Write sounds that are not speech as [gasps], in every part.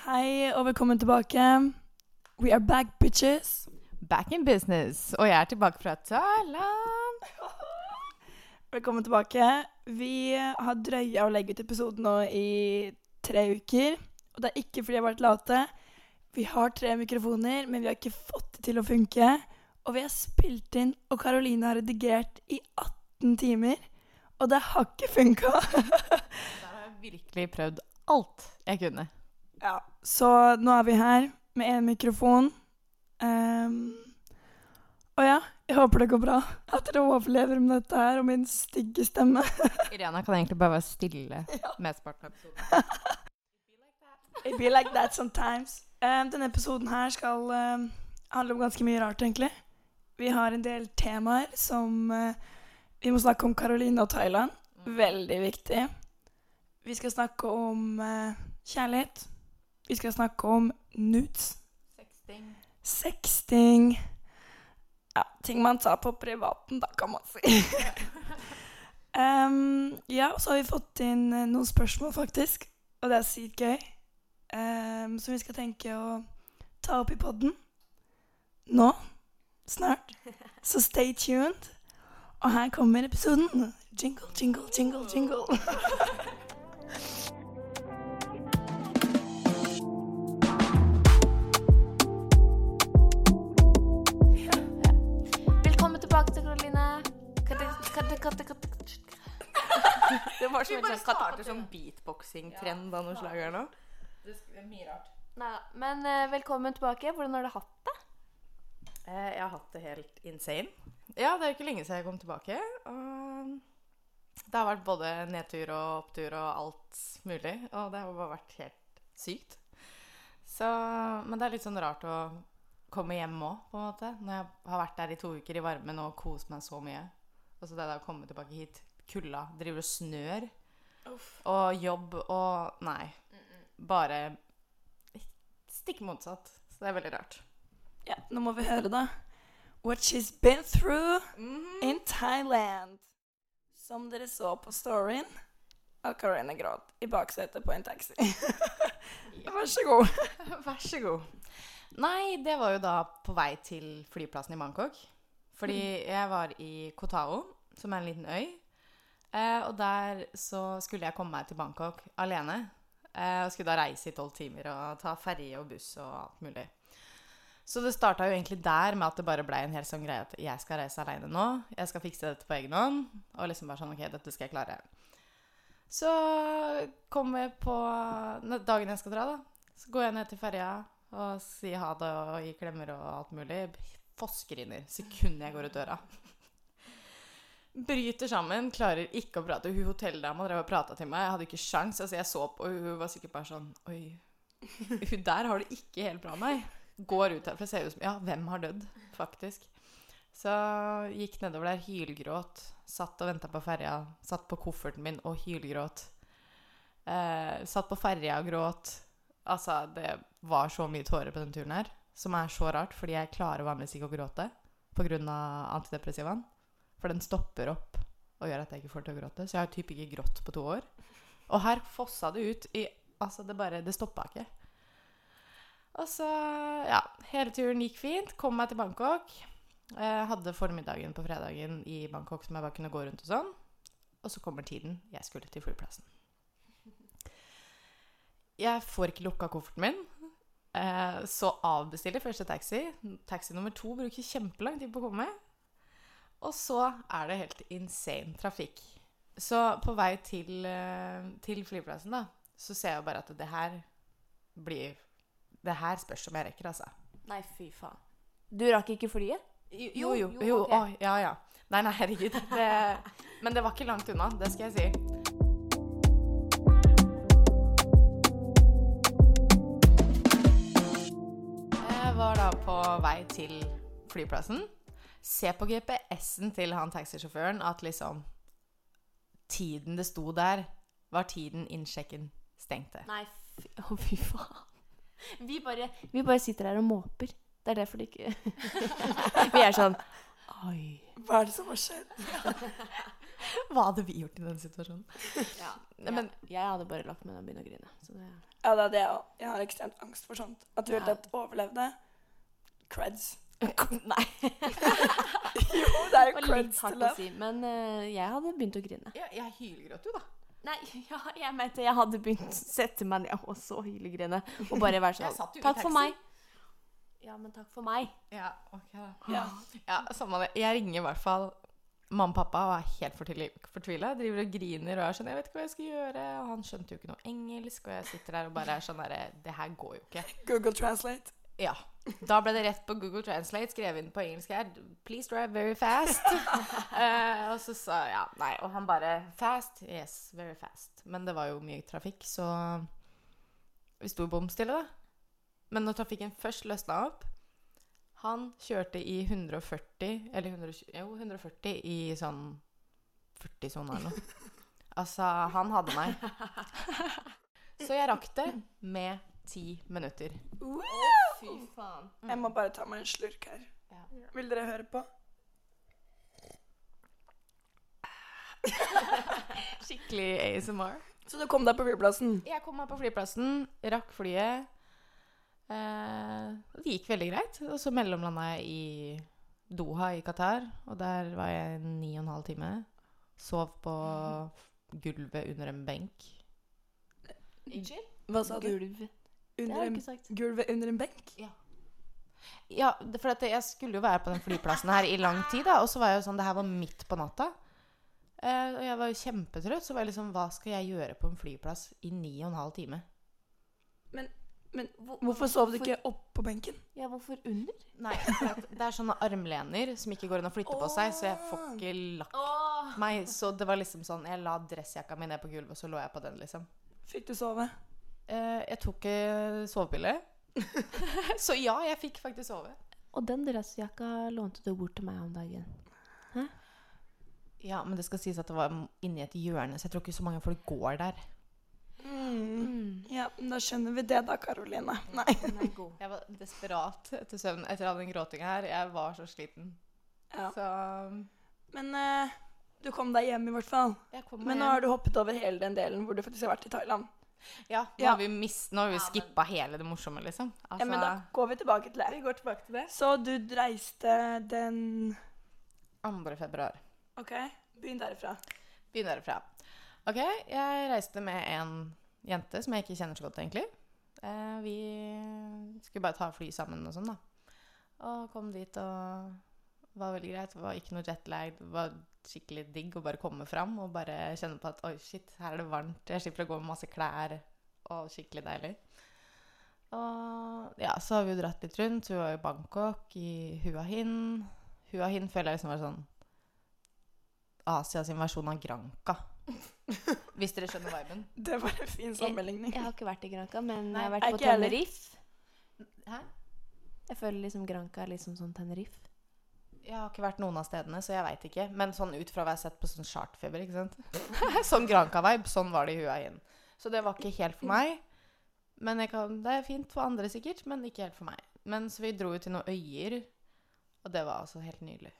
Hei og velkommen tilbake. We are back, bitches. Back in business. Og jeg er tilbake fra Thailand. [laughs] Velkommen tilbake. Vi har drøya å legge ut episoden nå i tre uker. Og det er ikke fordi jeg har vært late. Vi har tre mikrofoner, men vi har ikke fått det til å funke. Og vi har spilt inn, og Karoline har redigert i 18 timer. Og det har ikke funka. [laughs] Der har jeg virkelig prøvd alt jeg kunne. ja, så nå er vi her med én mikrofon. Um, og ja, jeg håper det går bra. At dere overlever med dette her og min stygge stemme. [laughs] Irena kan egentlig bare være stille [laughs] mesteparten av episoden. [laughs] It be like that sometimes. Um, denne episoden her skal um, handle om ganske mye rart, egentlig. Vi har en del temaer som uh, Vi må snakke om Caroline og Thailand. Veldig viktig. Vi skal snakke om uh, kjærlighet. Vi skal snakke om nudes. Sexting. Sexting. Ja, ting man tar på privaten, da, kan man si. [laughs] um, ja, så har vi fått inn eh, noen spørsmål, faktisk. Og det er sykt gøy. Um, som vi skal tenke å ta opp i podden nå. Snart. Så stay tuned. Og her kommer episoden. Jingle, jingle, jingle, jingle. [laughs] Det var som Vi bare starter katte- sånn beatboxing-trend av noe slag her nå. Det er mye rart. Nei, Men uh, velkommen tilbake. Hvordan har du hatt det? Uh, Jeg har hatt det helt insane. Ja, det er jo ikke lenge siden jeg kom tilbake. Og det har vært både nedtur og opptur og alt mulig. Og det har bare vært helt sykt. Så, men det er litt sånn rart å komme hjem òg, på en måte. Når jeg har vært der i to uker i varmen og kost meg så mye. Og så det der å komme tilbake hit, kulda, driver og snør. Og jobb og Nei. Bare stikk motsatt. Så det er veldig rart. Ja, nå må vi høre, da. What she's been through in Thailand. Som dere så på storyen. av Karina gråt i baksetet på en taxi. [laughs] Vær så god. [laughs] Vær så god. Nei, det var jo da på vei til flyplassen i Bangkok. Fordi jeg var i Kotao, som er en liten øy. Eh, og der så skulle jeg komme meg til Bangkok alene. Eh, og skulle da reise i tolv timer og ta ferje og buss og alt mulig. Så det starta jo egentlig der med at det bare blei en hel sånn greie at jeg skal reise aleine nå. Jeg skal fikse dette på egen hånd. Og liksom bare sånn OK, dette skal jeg klare. Så kommer jeg på dagen jeg skal dra, da. Så går jeg ned til ferja og sier ha det og gir klemmer og alt mulig. Fossgriner sekundet jeg går ut døra. Bryter sammen, klarer ikke å prate. Hun hotelldama drev og prata til meg. Jeg hadde ikke sjans. Altså, jeg så på, og hun var sikkert bare sånn Oi. Hun der har det ikke helt bra, med meg. Går ut herfra, ser ut som Ja, hvem har dødd? Faktisk. Så gikk nedover der, hylgråt. Satt og venta på ferja. Satt på kofferten min og hylgråt. Eh, satt på ferja og gråt. Altså, det var så mye tårer på den turen her. Som er så rart, fordi jeg klarer vanligvis ikke å gråte pga. antidepressivaen. For den stopper opp og gjør at jeg ikke får til å gråte. Så jeg har typ ikke grått på to år. Og her fossa det ut i Altså, det bare Det stoppa ikke. Og så Ja, hele turen gikk fint. Kom meg til Bangkok. Jeg hadde formiddagen på fredagen i Bangkok som jeg bare kunne gå rundt og sånn. Og så kommer tiden jeg skulle til flyplassen. Jeg får ikke lukka kofferten min. Eh, så avbestiller første taxi. Taxi nummer to bruker kjempelang tid på å komme. Og så er det helt insane trafikk. Så på vei til, eh, til flyplassen, da, så ser jeg bare at det her blir Det her spørs om jeg rekker, altså. Nei, fy faen. Du rakk ikke flyet? Jo, jo. jo, jo okay. å, ja, ja. Nei, nei, herregud. [laughs] Det, men det var ikke langt unna, det skal jeg si. Jeg var da på vei til flyplassen. Se på GPS-en til han taxisjåføren at liksom Tiden det sto der, var tiden innsjekken stengte. Nei, fy, [laughs] å, fy faen. Vi bare, vi bare sitter her og måper. Det er derfor det ikke [laughs] Vi er sånn Oi. Hva er det som har skjedd? [laughs] Hva hadde vi gjort i den situasjonen? Ja, Nei, men jeg hadde bare lagt meg ned og begynt å grine. Så det Ja, det er det jeg òg. Jeg har ekstremt angst for sånt. At du Ja. helt tatt overlevde. Creds. [laughs] Nei. [laughs] jo, det er jo hardt til det. si, men uh, jeg hadde begynt å grine. jeg, jeg hylgråt jo, da. Nei, [laughs] ja, jeg mente jeg hadde begynt å sette meg ned og så hylegrine. Og bare være sånn Takk for meg. Ja, men takk for meg. Ja, ok da. Ja. Ja, samme det. Jeg ringer i hvert fall mamma og pappa og er helt fortvila. Driver og griner og er sånn 'Jeg vet ikke hva jeg skal gjøre.' Og han skjønte jo ikke noe engelsk, og jeg sitter der og bare er sånn derre 'Det her går jo ikke'. Google Translate. Ja. Da ble det rett på Google Translate, skrevet inn på engelsk her 'Please drive very fast'. uh, [laughs] og så sa ja, nei. Og han bare 'Fast? Yes, very fast'. Men det var jo mye trafikk, så vi sto bom stille, da. Men når trafikken først løsna opp Han kjørte i 140 Eller 120, jo, 140 i sånn 40-sone eller noe. [laughs] Altså, han hadde meg. [laughs] Så jeg rakk det med ti minutter. Fy faen. Jeg må bare ta meg en slurk her. Ja. Vil dere høre på? [laughs] Skikkelig ASMR. Så du kom deg på flyplassen. Jeg kom meg på flyplassen, rakk flyet. Eh, det gikk veldig greit. Og så mellomlanda jeg i Doha i Qatar, og der var jeg ni og en halv time. Sov på gulvet under en benk. Unnskyld? Hva sa du? Gulv. Under en, gulvet under en benk? Ja, det- for jeg skulle jo være på den flyplassen her i lang tid, da. Og så var jeg jo sånn Det her var midt på natta. Eh, og jeg var jo kjempetrøtt. Så var jeg liksom Hva skal jeg gjøre på en flyplass i ni og en halv time? Men hvorfor sov du ikke oppå benken? Ja, hvorfor under? Nei, det er sånne armlener som ikke går an å flytte på seg, så jeg får ikke lagt oh. meg. Så det var liksom sånn Jeg la dressjakka mi ned på gulvet, og så lå jeg på den, liksom. Fikk du sove? Eh, jeg tok eh, sovepille. [laughs] så ja, jeg fikk faktisk sove. Og den dressjakka lånte du bort til meg om dagen. Ja, men det skal sies at det var inni et hjørne, så jeg tror ikke så mange folk går der. Mm. Mm. Ja, da skjønner vi det da, Karoline. Nei. Er. Jeg var desperat etter søvn etter all den gråtinga her. Jeg var så sliten. Ja. Så Men uh, du kom deg hjem i hvert fall. Men nå hjem. har du hoppet over hele den delen hvor du faktisk har vært i Thailand. Ja, nå Ja. har vi, mist, nå har vi skippa hele det morsomme, liksom. Ja, men da går vi tilbake til det. vi går tilbake til det. Så du reiste den 2. februar. OK, begynn derifra. Begynn derifra. Ok, jeg reiste med en jente som jeg ikke kjenner så godt, egentlig. Eh, vi skulle bare ta fly sammen og sånn, da. Og kom dit og var veldig greit. Var ikke noe jetlag. Var skikkelig digg å bare komme fram og bare kjenne på at oi, shit, her er det varmt. Jeg slipper å gå med masse klær. Og skikkelig deilig. Og ja, så har vi jo dratt litt rundt. Vi var i Bangkok, i Hua Hin. Hua Hin føler jeg liksom var sånn Asias versjon av Granca. [laughs] Hvis dere skjønner viben. Det var en fin sammenligning. Jeg har ikke vært i Granca, men Nei, jeg har vært på jeg. Tenerife. Hæ? Jeg føler liksom Granca er litt som sånn Tenerife. Jeg har ikke vært noen av stedene, så jeg veit ikke. Men sånn ut fra hva jeg har sett på sånn chartfeber, ikke sant. [laughs] sånn Granca-vibe. Sånn var det i Hua Hin. Så det var ikke helt for meg. Men kan, det er fint for andre sikkert, men ikke helt for meg. Men så vi dro jo til noen øyer, og det var altså helt nydelig.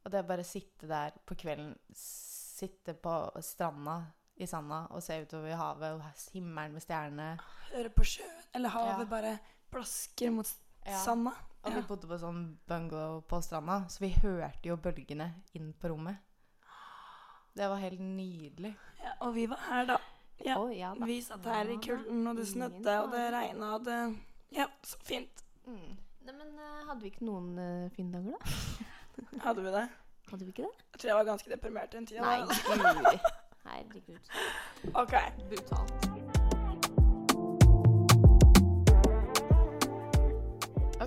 Og det å bare sitte der på kvelden, sitte på stranda i sanda og se utover havet og himmelen med stjernene. Høre på sjøen eller havet Ja. bare plasker mot Ja. sanda. Og vi bodde på sånn bungalow på stranda, så vi hørte jo bølgene inn på rommet. Det var helt nydelig. Ja, og vi var her, da. Ja. Oh, ja da. Vi satt her i kulden, og det snødde, og det regna, og det Ja, så fint. Mm. Nei, men eh, hadde vi ikke noen uh, fine dager, da? [laughs] Hadde vi det? Hadde vi ikke det? Jeg tror jeg var ganske deprimert en tid. Nei. [laughs] Herregud. OK. Brutalt.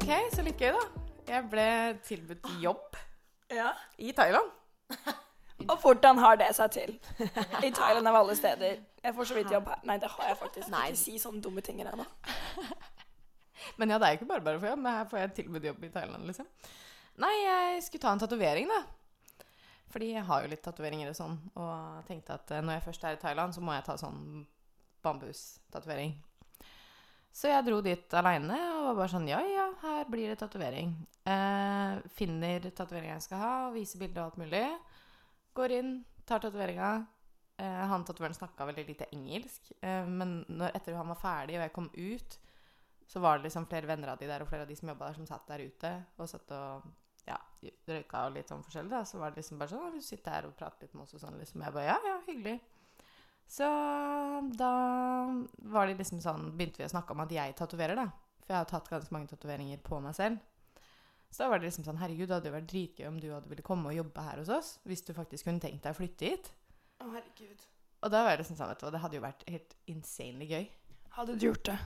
Ok, så litt gøy, da. Jeg ble tilbudt jobb Ja. i Thailand. [laughs] Og hvordan har det seg til? I Thailand av alle steder. Jeg får så vidt jobb her. Nei, det har jeg faktisk. Nei. Ikke si sånne dumme ting ennå. [laughs] Men ja, det er jo ikke bare bare få jobb, men her får jeg tilbudt jobb i Thailand, liksom. Nei, jeg skulle ta en tatovering, da. Fordi jeg har jo litt tatoveringer og sånn, og tenkte at eh, når jeg først er i Thailand, så må jeg ta sånn bambustatovering. Så jeg dro dit aleine og var bare sånn Ja, ja, her blir det tatovering. Eh, finner tatoveringa jeg skal ha, og viser bilde og alt mulig. Går inn, tar tatoveringa. Eh, han tatoveren snakka veldig lite engelsk. Eh, men når, etter han var ferdig og jeg kom ut, så var det liksom flere venner av de der og flere av de som jobba der, som satt der ute og satt og ja, røyka og litt sånn forskjellig. da, Så var det liksom bare sånn «Å, 'Vil du sitte her og prate litt med oss?' og sånn. liksom. Jeg bare ja, ja, hyggelig. Så da var det liksom sånn Begynte vi å snakke om at jeg tatoverer, da. For jeg har tatt ganske mange tatoveringer på meg selv. Så da var det liksom sånn Herregud, det hadde jo vært dritgøy om du hadde ville komme og jobbe her hos oss. Hvis du faktisk kunne tenkt deg å flytte hit. Å, herregud. Og da var det liksom sånn, vet du hva, det hadde jo vært helt insanely gøy. Hadde du gjort det?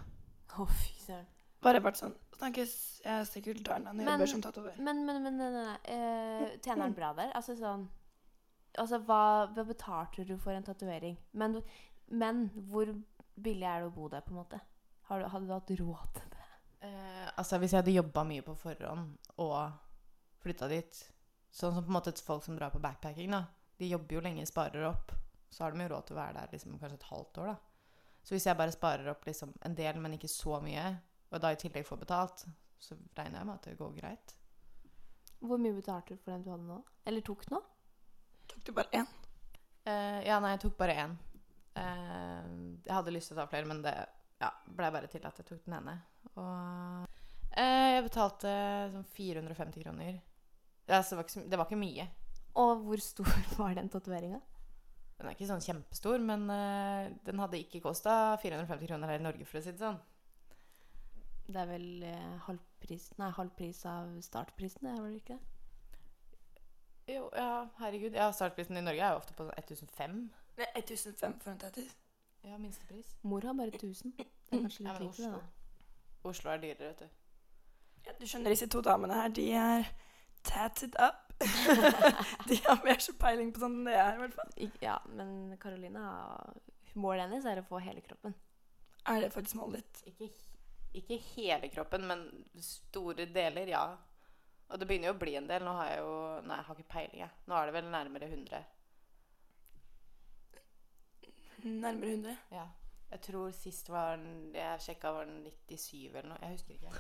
Å, fy søren. Bare vært sånn Snakkes, jeg stikker til Thailand og Men- jobber som tatover. Men, men, men nei, nei, nei. Eh, tjener han [clears throat] bra der? Altså sånn Altså, hva, hva betalte du for en tatovering? Men, men hvor billig er det å bo der, på en måte? Har du, hadde du hatt råd til det? Eh, altså Hvis jeg hadde jobba mye på forhånd og flytta dit Sånn som på en måte folk som drar på backpacking, da. De jobber jo lenge, sparer opp. Så har de jo råd til å være der liksom kanskje et halvt år, da. Så hvis jeg bare sparer opp liksom en del, men ikke så mye, og da i tillegg får betalt, så regner jeg med at det går greit. Hvor mye betalte du for den du hadde nå? Eller tok nå? Tok du bare én? Uh, ja, nei, jeg tok bare én. Uh, jeg hadde lyst til å ta flere, men det ja, blei bare til at jeg tok den ene. Og uh, jeg betalte sånn 450 kroner. Ja, det, var ikke, det var ikke mye. Og hvor stor [laughs] var den tatoveringa? Den er ikke sånn kjempestor, men eh, den hadde ikke kosta 450 kroner her i Norge, for å si det sånn. Det er vel eh, halv pris Nei, halv pris av startprisen, det er vel ikke det? Jo, ja, herregud. Ja, startprisen i Norge er jo ofte på sånn 1005. Det er 1500 for en tattis. Ja, minstepris. Mor har bare 1000. Det er kanskje Ja, litt men lite, Oslo. Oslo er dyrere, vet du. Ja, du skjønner, disse to damene her, de er tatted up. [laughs] de har mer så peiling på sånn enn det jeg er, i hvert fall. Ja, men Carolina Målet hennes er å få hele kroppen. Er det faktisk målet ditt? Ikke, ikke hele kroppen, men store deler, ja. Og det begynner jo å bli en del. Nå har jeg jo Nei, jeg har ikke peiling, jeg. Nå er det vel nærmere 100. Nærmere 100? Ja. Jeg tror sist var den Jeg sjekka var den 97 eller noe. Jeg husker ikke.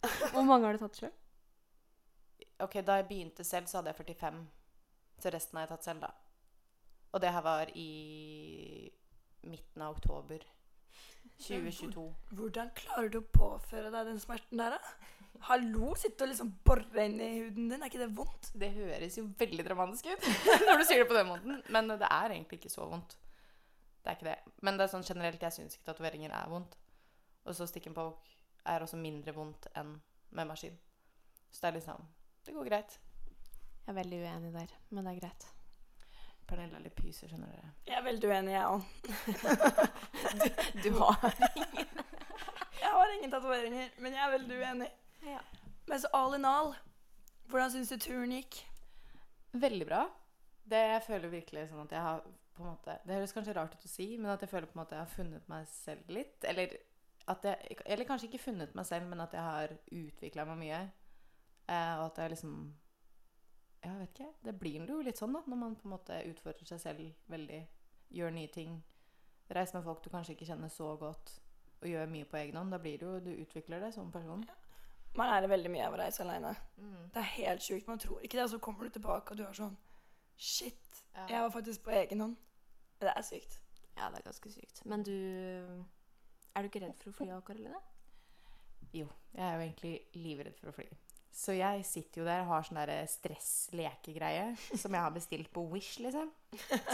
[laughs] Hvor mange har du tatt sjøl? Ok, Da jeg begynte selv, så hadde jeg 45. Så resten har jeg tatt selv, da. Og det her var i midten av oktober 2022. Hvordan klarer du å påføre deg den smerten der, da? Hallo, sitte og liksom bore inn i huden din. Er ikke det vondt? Det høres jo veldig dramatisk ut [laughs] når du sier det på den måten. Men det er egentlig ikke så vondt. Det er ikke det. Men det er sånn generelt, jeg syns ikke tatoveringer er vondt. Og så stick and poke er også mindre vondt enn med maskin. Så det er liksom Det går greit. Jeg er veldig uenig der, men det er greit. Pernille er litt pyse, skjønner dere. Jeg er veldig uenig, jeg òg. [laughs] Du har ingen [laughs] Jeg har ingen tatoveringer, men jeg er veldig uenig. Ja. Men så all in all, hvordan syns du turen gikk? Veldig bra. Det jeg føler virkelig sånn at jeg har på en måte Det høres kanskje rart ut å si, men at jeg føler på en måte jeg har funnet meg selv litt. Eller, at jeg, eller kanskje ikke funnet meg selv, men at jeg har utvikla meg mye. Eh, og at jeg liksom Jeg vet ikke. Det blir jo litt sånn da, når man på en måte utfordrer seg selv veldig. Gjør nye ting. Reiser med folk du kanskje ikke kjenner så godt. Og gjør mye på egen hånd. Da blir det jo Du utvikler det som person. Man lærer veldig mye av å reise alene. Mm. Det er helt sjukt. Man tror ikke det, og så kommer du tilbake, og du er sånn Shit, Ja. jeg var faktisk på egen hånd. Det er sykt. Ja, det er ganske sykt. Men du Er du ikke redd for å fly av, Karoline? Jo, jeg er jo egentlig livredd for å fly. Så jeg sitter jo der og har sånn der stress-lekegreie som jeg har bestilt på Wish, liksom.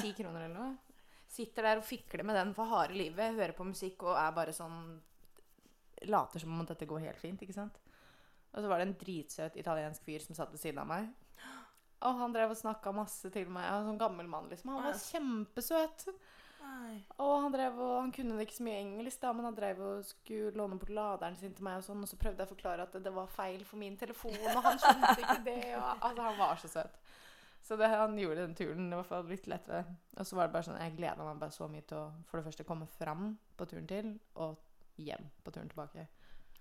Ti kroner eller noe. Sitter der og fikler med den for harde livet, hører på musikk og er bare sånn Later som om dette går helt fint, ikke sant. Og så var det en dritsøt italiensk fyr som satt ved siden av meg. Og han drev og snakka masse til meg. Han var sånn gammel mann, liksom. Han var kjempesøt. Nei. Og han drev og, han kunne ikke så mye engelsk, da, men han drev og skulle låne bort laderen sin til meg, og sånn, og så prøvde jeg å forklare at det, det var feil for min telefon, og han skjønte ikke det. Og, altså, han var så søt. Så det, han gjorde den turen i hvert fall litt lettere. Og så var det bare sånn, jeg gleda meg bare så mye til å for det første komme fram på turen til, og hjem på turen tilbake.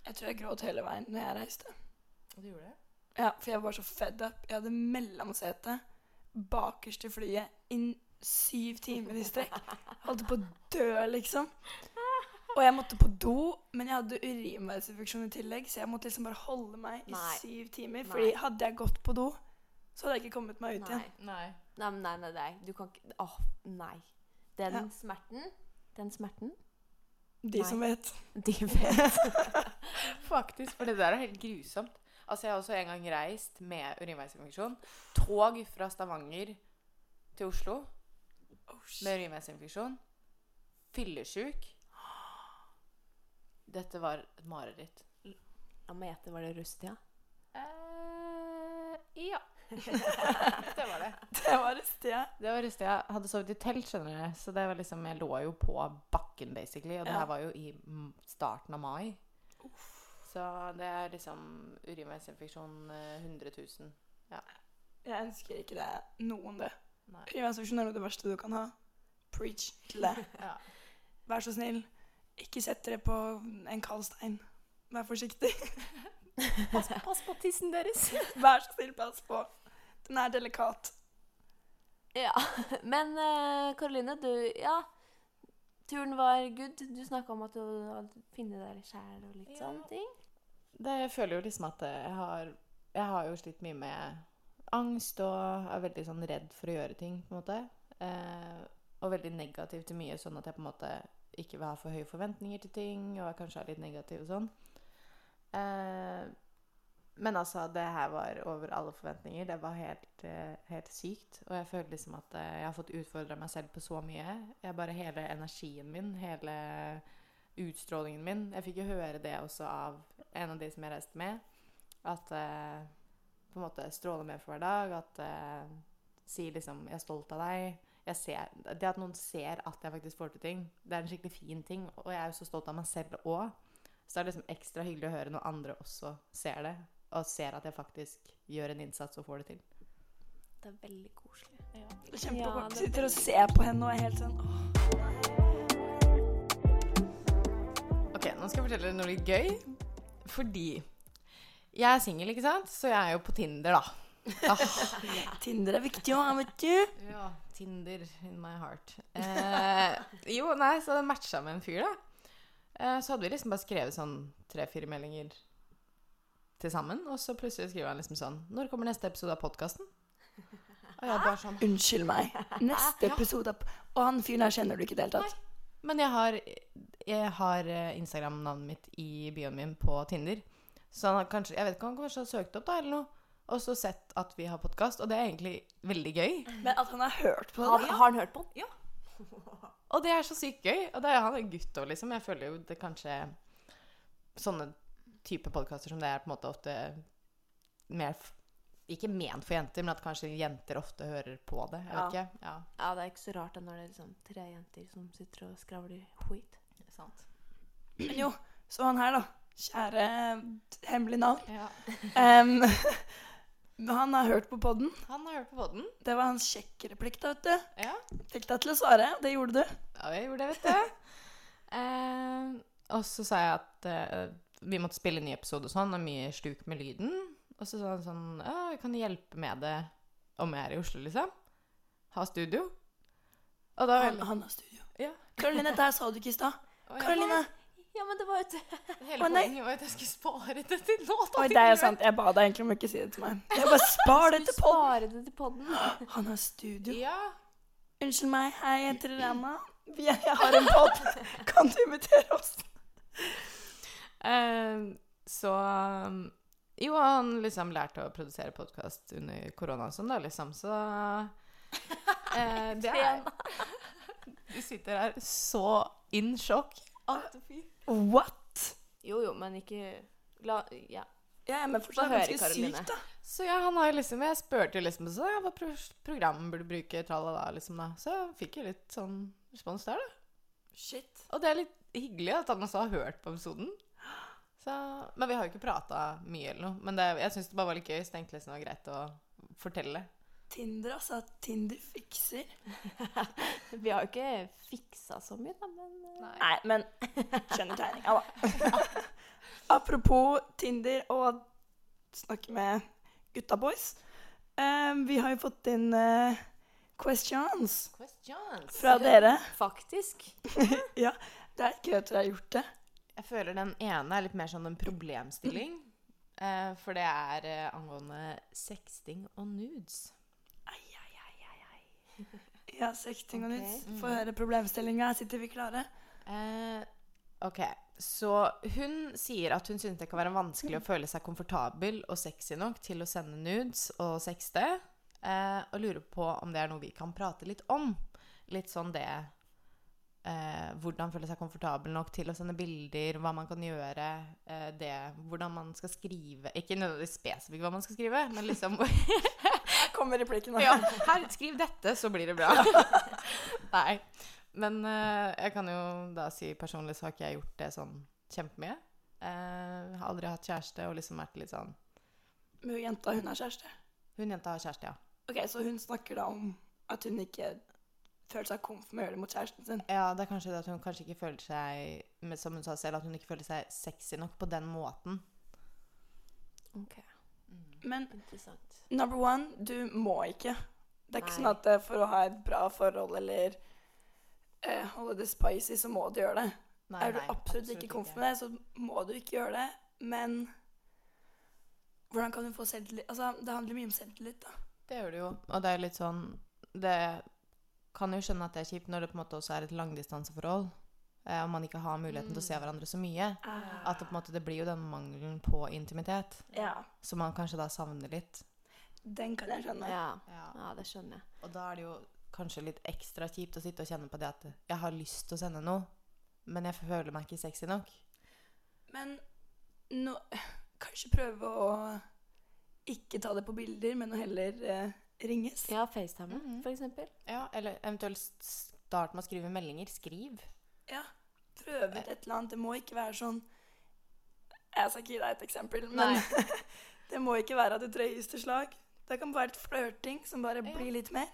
Jeg tror jeg gråt hele veien når jeg reiste. Og du gjorde det? Ja, for jeg var så fed up. Jeg hadde mellomsete bakerst i flyet inn syv timer i strekk. Holdt på å dø, liksom. Og jeg måtte på do, men jeg hadde urinveisinfeksjon i tillegg, så jeg måtte liksom bare holde meg i Nei. syv timer. Nei. Fordi hadde jeg gått på do, så hadde jeg ikke kommet meg ut Nei. igjen. Nei. Nei, nei, nei, nei. Du kan ikke Åh, nei. Den Ja. smerten Den smerten De Nei. som vet. De vet. [laughs] Faktisk, for det der er helt grusomt. Altså, Jeg har også en gang reist med urinveisinfeksjon. Tog fra Stavanger til Oslo Oh, med urinveisinfeksjon. Fillesjuk. Dette var et mareritt. La meg gjette, var det Rustia? Eh, ja. [laughs] det var det. Det var Rustia. Det var Rustia. Jeg hadde sovet i telt, skjønner du. Så det var liksom, jeg lå jo på bakken, basically. Og det Ja. her var jo i starten av mai. Så det er liksom urinveisinfeksjon eh, 100 000. Jeg ønsker ikke det noen det. Urinveisinfeksjon er noe av det verste du kan ha. Preach til det. [laughs] Ja. Vær så snill, ikke sett dere på en kald stein. Vær forsiktig. [laughs] Pass på tissen deres. [laughs] Vær så snill, pass på. Den er delikat. Ja. Men eh, Karoline, du Ja. Turen var good. Du snakka om at du hadde funnet deg sjæl og litt Ja. sånne ting. Det, jeg føler jo liksom at jeg har Jeg har jo slitt mye med angst og er veldig sånn redd for å gjøre ting, på en måte. Eh, og veldig negativ til mye, sånn at jeg på en måte ikke vil ha for høye forventninger til ting, og jeg kanskje er litt negativ og sånn. Eh, men altså, det her var over alle forventninger. Det var helt, eh, helt sykt. Og jeg føler liksom at eh, jeg har fått utfordra meg selv på så mye. Jeg bare Hele energien min, hele utstrålingen min Jeg fikk jo høre det også av en av de som jeg reiste med. At eh, på en måte stråler mer for hver dag. At eh, sier liksom 'Jeg er stolt av deg'. Jeg ser, det at noen ser at jeg faktisk får til ting, det er en skikkelig fin ting. Og jeg er jo så stolt av meg selv òg. Så det er liksom ekstra hyggelig å høre når andre også ser det. Og ser at jeg faktisk gjør en innsats og får det til. Det er veldig koselig. Ja, det- Sitter og ser på henne og er helt sånn åh. Nå skal jeg fortelle dere noe litt gøy. Fordi jeg er singel, ikke sant? Så jeg er jo på Tinder, da. Ah, [laughs] Tinder er viktig òg, vet du. Ja, Tinder in my heart. Eh, jo, nei, så det matcha med en fyr, da. Eh, så hadde vi liksom bare skrevet sånn tre-fire meldinger til sammen. Og så plutselig skriver han liksom sånn Når kommer neste episode av podkasten? Og jeg bare sånn Unnskyld meg. Neste episode av Og han fyren her kjenner du ikke i det hele tatt. Men jeg har, jeg har eh, Instagram-navnet mitt i bioen min på Tinder. Så han har kanskje Jeg vet ikke, han kanskje har søkt opp, da, eller noe. Og så sett at vi har podkast, og det er egentlig veldig gøy. Men at han har hørt på den? har han hørt på den? [laughs] Og det er så sykt gøy. Og det er han er gutt òg, liksom. Jeg føler jo det kanskje Sånne type podkaster som det er på en måte ofte mer Ikke ment for jenter, men at kanskje jenter ofte hører på det. Jeg vet Ja. ikke. Ja, Ja, det er ikke så rart da når det er liksom tre jenter som sitter og skravler skit. Sant. Men jo, så han her, da. Kjære hemmelig navn. Ja. [laughs] um, [laughs] han har hørt på podden. Han har hørt på podden. Det var hans sjekkereplikt, da, vet du. Ja. Fikk deg til å svare. Det gjorde du. Ja, jeg gjorde det, vet du. [laughs] Eh, og så sa jeg at eh, vi måtte spille en ny episode og sånn, og mye stuk med lyden. Og så sa han sånn Ja, jeg kan hjelpe med det om jeg er i Oslo, liksom. Ha studio. Og da Han, han har studio. Ja. Karoline, dette her sa du ikke i stad. Karoline. Ja, men det var jo [laughs] Hele Å, nei. poenget var at jeg skulle spare det til nå. da Oi, det er jo sant. Jeg ba deg egentlig om å ikke si det til meg. Jeg bare spar det [laughs] til podden. Spare det til podden. [gasps] Han har studio. Ja. Unnskyld meg, hei, jeg heter Rana. Vi- Jeg har en pod. [laughs] Kan du invitere oss? Eh, så um, Jo, han liksom lærte å produsere podkast under korona og sånn, da, liksom. Så eh, det er Du sitter her så in sjokk. What? Jo, jo, men ikke la, Ja. Ja, men Få fortsatt høre, ganske Karoline. sykt, da. Så ja, han har jo liksom Jeg spurte jo liksom så, ja, hva pro program burde bruke, tralala, liksom, da. Så jeg fikk jo litt sånn respons der, da. Shit. Og det er litt hyggelig at han også har hørt på episoden. Så, men vi har jo ikke prata mye eller noe. Men det, jeg syns det bare var litt gøy, så tenkte jeg liksom det var greit å fortelle. Tinder, altså. Tinder fikser. [laughs] Vi har jo ikke fiksa så mye, da, men Nei, Nei, men [laughs] skjønner tegninga, da. [laughs] Apropos Tinder og snakke med gutta boys. Um, vi har jo fått inn uh, questions Questions. fra dere. faktisk Ja, det er ikke at dere har gjort det. Jeg føler den ene er litt mer sånn en problemstilling. Uh, for det er uh, angående sexting og nudes. Ai, ai, ting. Ja, og Ok. nytt. Få høre problemstillinga. Sitter vi klare? Eh, ok, så hun sier at hun synes det kan være vanskelig å føle seg komfortabel og sexy nok til å sende nudes og sexte, eh, og lurer på om det er noe vi kan prate litt om. Litt sånn det eh, Hvordan føle seg komfortabel nok til å sende bilder, hva man kan gjøre, eh, det Hvordan man skal skrive Ikke nødvendigvis spesifikt hva man skal skrive, men liksom [laughs] [laughs] Kommer replikken ja, her, skriv dette, så blir det bra. [laughs] Nei. Men uh, jeg kan jo da si personlig så har ikke jeg gjort det sånn kjempemye. Uh, har aldri hatt kjæreste og liksom vært litt sånn Men hun jenta, hun har kjæreste. Hun jenta har kjæreste, ja. Ok, Så hun snakker da om at hun ikke føler seg komf med å gjøre det mot kjæresten sin. Ja, det er kanskje det at hun kanskje ikke føler seg Som hun sa selv, at hun ikke føler seg sexy nok på den måten. Ok, Men number one, du må ikke. Det er ikke Nei. sånn at eh, for å ha et bra forhold eller eh, holde det spicy, så må du gjøre det. Nei, er du absolutt, absolutt, ikke komf med det, så må du ikke gjøre det. Men hvordan kan du få selvtillit? Altså, det handler mye om selvtillit, da. Det gjør det jo. Og det er litt sånn Det kan jo skjønne at det er kjipt når det på en måte også er et langdistanseforhold. Eh, og man ikke har muligheten til å se hverandre så mye. At det på en måte det blir jo den mangelen på intimitet Ja, som man kanskje da savner litt. den kan jeg skjønne. Ja. Ja. ja, det skjønner jeg. Og da er det jo kanskje litt ekstra kjipt å sitte og kjenne på det at jeg har lyst til å sende noe, men jeg føler meg ikke sexy nok. Men nå, [laughs] kanskje prøve å ikke ta det på bilder, men å heller eh, ringes. Ja, FaceTime, mm for eksempel. Ja, eller eventuelt start med å skrive meldinger. Skriv. Ja, prøve ut et eller annet. Det må ikke være sånn Jeg skal ikke gi deg et eksempel, men [laughs] det må ikke være at du drøyes til slag. Det kan være et flørting som bare Ja. blir litt mer.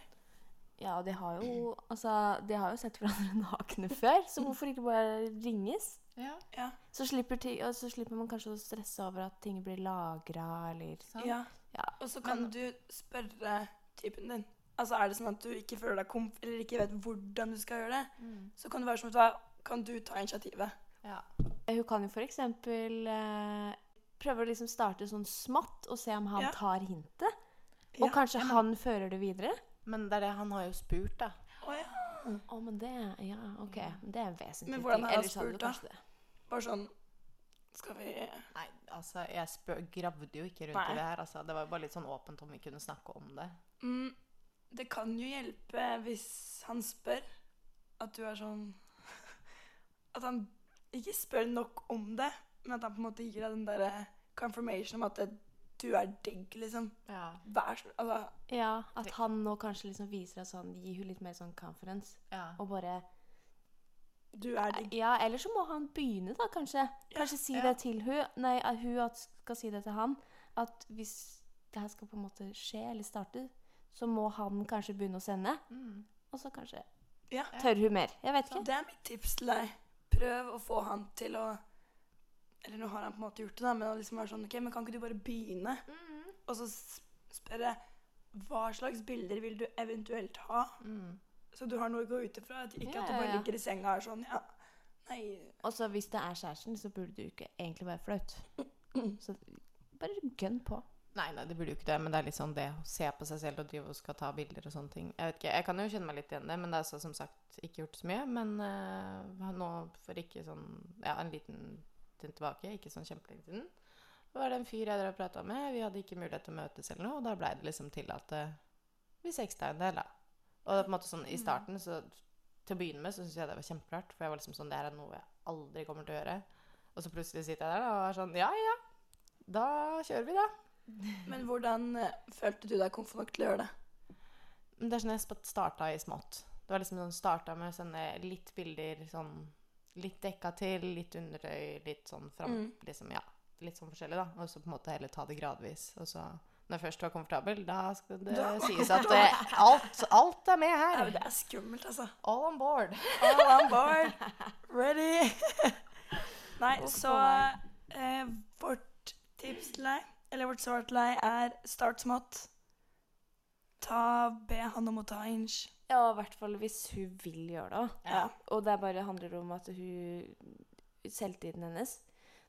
Ja, de har jo Altså, de har jo sett hverandre [laughs] nakne før, så hvorfor ikke bare ringes? Ja, Ja. Så slipper, og så slipper man kanskje å stresse over at ting blir lagra, eller sånn. ja. Ja. Og så kan Men- du spørre typen din. Altså Er det sånn at du ikke føler deg komf, eller ikke vet hvordan du skal gjøre det, Mm. så kan det være som at kan du ta initiativet. ja. Hun kan jo eksempel eh, prøve å liksom starte sånn smått og se om han Ja. tar hintet. Ja. Og kanskje Ja, men- han fører det videre. Men det er det, han har jo spurt, da. Å ja. Å, men det Ja, OK. Det er en vesentlig Men hvordan har han spurt, da? Bare sånn Skal vi Nei, altså, jeg spør, gravde jo ikke rundt Nei. i det her. Altså. Det var jo bare litt sånn åpent om vi kunne snakke om det. mm, Det kan jo hjelpe hvis han spør at du er sånn At han ikke spør nok om det, men at han på en måte gir deg den derre confirmation om at det, du er digg, liksom. Ja. Vær så Altså Ja, at han nå kanskje liksom viser deg sånn Gir hun litt mer sånn confidence. ja. Og bare Du er digg. Ja, eller så må han begynne, da, kanskje. Kanskje si ja. det til hun Nei, at hun at skal si det til han. At hvis det her skal på en måte skje, eller starte, så må han kanskje begynne å sende. Mm. Og så kanskje Ja. tør hun mer. Jeg vet ikke. Det er mitt tips til deg. Prøv å få han til å Eller nå har han på en måte gjort det, da, men å liksom være sånn OK, men kan ikke du bare begynne? Og så spørre hva slags bilder vil du eventuelt ha? Mm. Så du har noe å gå ut ifra. Ikke Ja, at du bare ligger i senga og er sånn Ja, nei Og så hvis det er kjæresten, så burde du ikke egentlig være flaut. [clears throat] Så bare gønn på. Nei, nei, det burde jo ikke det, men det er litt sånn det å se på seg selv og drive og skal ta bilder og sånne ting. Jeg vet ikke, jeg kan jo kjenne meg litt igjen i det, men det er så, som sagt ikke gjort så mye. Men uh, nå for ikke sånn, ja, en liten stund tilbake, ikke sånn kjempelenge siden, var det en fyr jeg drev og prata med. Vi hadde ikke mulighet til å møtes eller noe, og da blei det liksom til at uh, vi sexta en del, da. Og det er på en måte sånn i starten, så til å begynne med, så syntes jeg det var kjemperart, for jeg var liksom sånn, det her er noe jeg aldri kommer til å gjøre. Og så plutselig sitter jeg der da, og er sånn, ja, ja, da kjører vi da. Men hvordan eh, følte du deg komfortabel nok til å gjøre det? Det er sånn jeg starta i smått. Det var liksom sånn starta med å sende litt bilder sånn Litt dekka til, litt underøy, litt sånn fram Mm. Liksom, ja. Litt sånn forskjellig, da. Og så på en måte heller ta det gradvis. Og så, når jeg først var komfortabel, da skal det Da- sies at det, alt, alt er med Ja, her. men det er skummelt, altså. All on board. All on board. [laughs] Ready. Nei, så eh, vårt tips til deg, eller vårt svar til deg, er start smått. Ta, be han om å ta inch. Ja, i hvert fall hvis hun vil gjøre det. Ja. Og det bare handler om at hun Selvtiden hennes.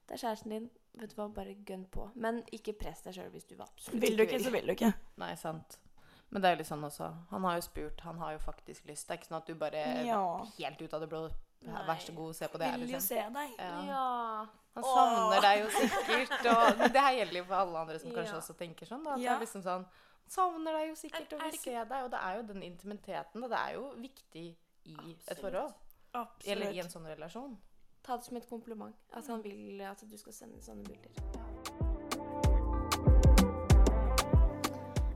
Det er kjæresten din. Vet du hva, bare gønn på. Men ikke press deg sjøl hvis du absolutt Vil du ikke, så vil du ikke. Nei, sant. Men det er jo litt sånn også. Han har jo spurt, han har jo faktisk lyst. Det er ikke sånn at du bare Ja. helt ut av det blå. Vær så god, se på det Vil jo liksom. se deg. Ja. Ja. Han Åh. savner deg jo sikkert. Og [laughs] men det her gjelder jo for alle andre som kanskje Ja. også tenker sånn. Da, at Ja. det er liksom sånn Savner deg jo sikkert Er- og vil se deg. Og det er jo den intimiteten, og det er jo viktig i et Absolutt. forhold. Eller i en sånn relasjon. Ta det som et kompliment. At han vil at du skal sende sånne bilder.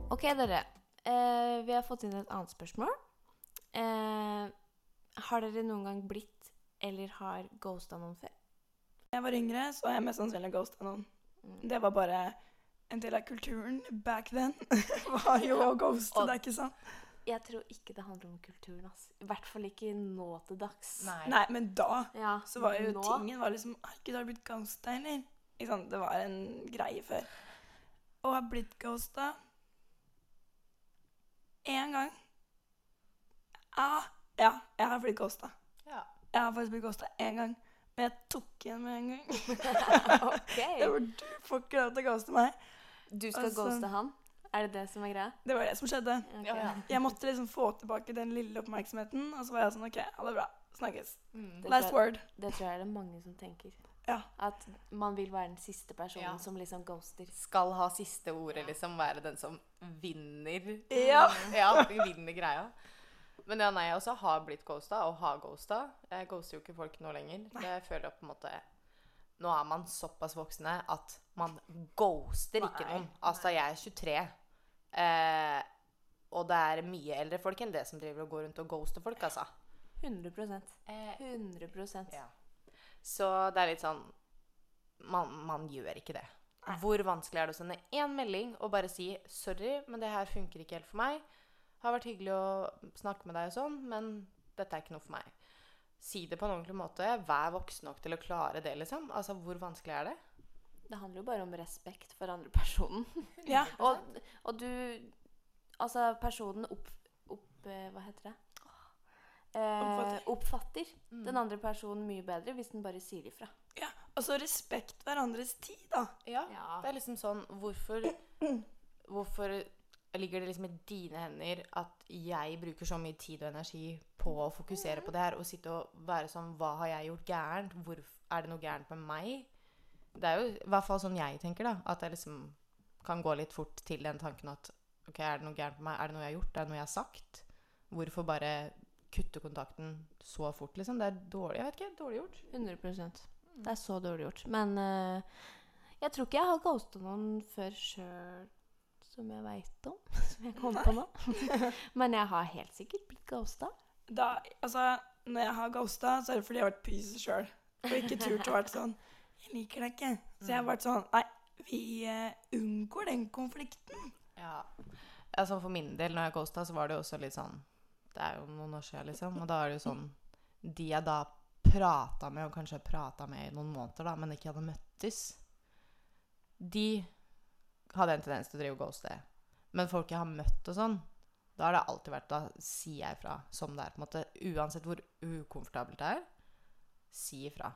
Ok, dere. Eh, vi har fått inn et annet spørsmål. Eh, har dere noen gang blitt eller har ghosta noen før? Da jeg var yngre, så har jeg mest sannsynlig ghosta noen. Mm. Det var bare en del av kulturen back then. [laughs] var jo å ghoste, det er ikke sant? Jeg tror ikke det handler om kulturen. Altså. I hvert fall ikke nå til dags. Nei, men da Ja, så var jo nå, tingen var liksom Gud, har du blitt ghosta, eller? Ikke sant? Det var en greie før. Og har blitt ghosta én gang. Ah, ja, jeg har blitt ghosta. Jeg har faktisk blitt ghosta én gang. Men jeg tok igjen med en gang. [laughs] [laughs] okay. Det var du får ikke lov til å ghoste meg. Du skal Altså- ghoste han? Er det det som er greia? Det var det som skjedde. Okay. Ja, ja. Jeg måtte liksom få tilbake den lille oppmerksomheten, og så var jeg sånn OK, ha det bra. Snakkes. Mm. Last jeg- word. Det tror jeg det er mange som tenker. Ja. At man vil være den siste personen Ja. som liksom ghoster. Skal ha siste ordet, liksom. Være den som vinner. Ja. Ja, vinner greia. Men ja, nei, jeg også har blitt ghosta, og har ghosta. Jeg ghoster jo ikke folk nå lenger. Det føler jeg på en måte Nå er man såpass voksne at man ghoster ikke noen. Altså, jeg er 23. Eh, og det er mye eldre folk enn det som driver og går rundt og ghoster folk, altså. 100 Eh, 100 ja. Så det er litt sånn man, man gjør ikke det. Nei. Hvor vanskelig er det å sende én melding og bare si 'sorry, men det her funker ikke helt for meg'. 'Har vært hyggelig å snakke med deg og sånn, men dette er ikke noe for meg'. Si det på en ordentlig måte. Vær voksen nok til å klare det, liksom. Altså, hvor vanskelig er det? Det handler jo bare om respekt for andre personen. [laughs] Ja. Og, og du Altså, personen opp... opp eh, hva heter det? Eh, Oppfatter. oppfatter Mm. den andre personen mye bedre hvis den bare sier ifra. ja. Og så respekt hverandres tid, da. Ja. Ja. Det er liksom sånn Hvorfor Hvorfor ligger det liksom i dine hender at jeg bruker så mye tid og energi på å fokusere på det her og sitte og være sånn Hva har jeg gjort gærent? Hvor, er det noe gærent med meg? Det er jo i hvert fall sånn jeg tenker, da. At jeg liksom kan gå litt fort til den tanken at OK, er det noe gærent med meg? Er det noe jeg har gjort? Er det noe jeg har sagt? Hvorfor bare kutte kontakten så fort, liksom? Det er dårlig. Jeg vet ikke. Dårlig gjort. 100% Det er så dårlig gjort. Men uh, jeg tror ikke jeg har ghosta noen før sjøl, som jeg veit om. [laughs] Som jeg kom på nå. [laughs] Men jeg har helt sikkert blitt ghosta. da. Altså, når jeg har ghosta, så er det fordi jeg har vært pyse sjøl. Og ikke turt å være sånn Jeg liker deg ikke. Så jeg har vært sånn Nei, vi uh, unngår den konflikten. Ja. Altså for min del, når jeg ghosta, så var det jo også litt sånn Det er jo noen år siden, liksom. Og da er det jo sånn De jeg da prata med, og kanskje prata med i noen måneder, da, men ikke hadde møttes De hadde en tendens til å drive og ghoste. Men folk jeg har møtt og sånn, da har det alltid vært Da sier jeg ifra som det er. på en måte Uansett hvor ukomfortabelt det er, si ifra.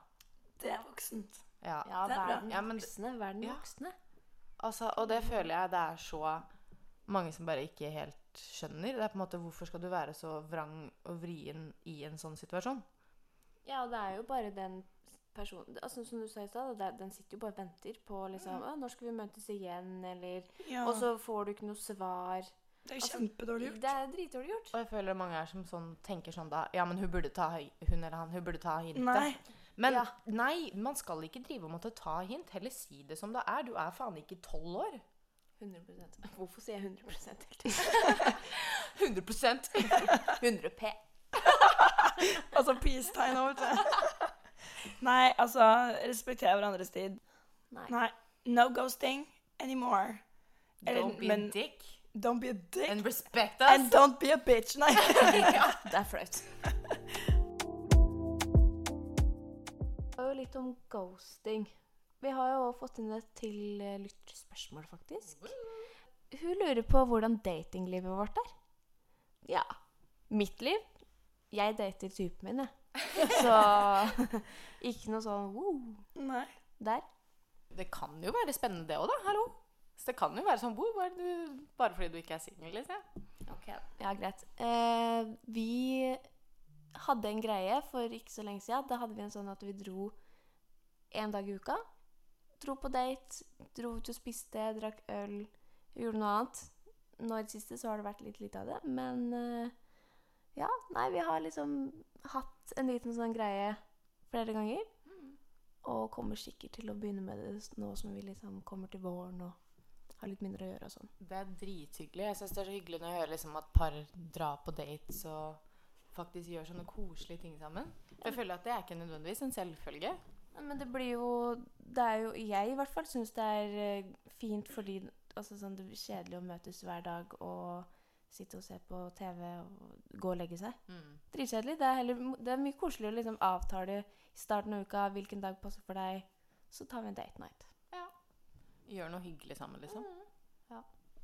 Det er voksent. Ja. Ja, Det er bra. den Ja, men- voksne. Verden Ja. voksne. Altså, og det føler jeg det er så mange som bare ikke helt skjønner. Det er på en måte Hvorfor skal du være så vrang og vrien i en sånn situasjon? Ja, og det er jo bare den personen altså, Som du sa i stad, den sitter jo bare og venter på liksom mm. når skal vi møtes igjen? Eller Ja, Og så får du ikke noe svar. det er altså, kjempedårlig gjort. Det er dritdårlig gjort. Og jeg føler mange er som sånn, tenker sånn da Ja, men hun burde ta Hun eller han, hun burde ta hintet. Nei. Men Ja. nei, man skal ikke drive og måtte ta hint. Heller si det som det er. Du er faen ikke tolv år. 100% Hvorfor sier jeg 100 hele tiden? [laughs] 100% 100 P. [laughs] Altså peace-tegn over til. Nei, altså Respektere hverandres tid. Nei. Nei. No ghosting anymore. Eller, Don't be men- a dick. Don't be a dick. And respect us. And don't be a bitch. Nei. [laughs] Det er flaut. Det var jo litt om ghosting. Vi har jo fått inn et til eh, lytterspørsmål, faktisk. Hun lurer på hvordan datinglivet vårt er. Ja. Mitt liv? Jeg dater typen min, jeg. Så [laughs] ikke noe sånn wow. Nei. der? Det kan jo være spennende, det òg, da. Hallo. Så det kan jo være sånn wow, bare, du, Bare fordi du ikke er singel, liksom. Ja, greit. Eh, vi hadde en greie for ikke så lenge siden. Da hadde vi en sånn at vi dro en dag i uka. Dro på date, dro ut og spiste, drakk øl, gjorde noe annet. Nå i det siste så har det vært litt lite av det, men eh, ja, nei, vi har liksom hatt en liten sånn greie flere ganger. Og kommer sikkert til å begynne med det nå som vi liksom kommer til våren og har litt mindre å gjøre og sånn. Det er drithyggelig. Jeg syns det er så hyggelig når jeg hører liksom at par drar på dates og faktisk gjør sånne koselige ting sammen. For jeg føler at det er ikke nødvendigvis en selvfølge. Men det blir jo Det er jo Jeg i hvert fall syns det er eh, fint fordi altså, sånn, det blir kjedelig å møtes hver dag og sitte og se på TV og gå og legge seg. Dritkjedelig. Det det er mye koseligere å liksom avtale i starten av uka hvilken dag passer for deg. Så tar vi en date night. Ja. Gjør noe hyggelig sammen, liksom.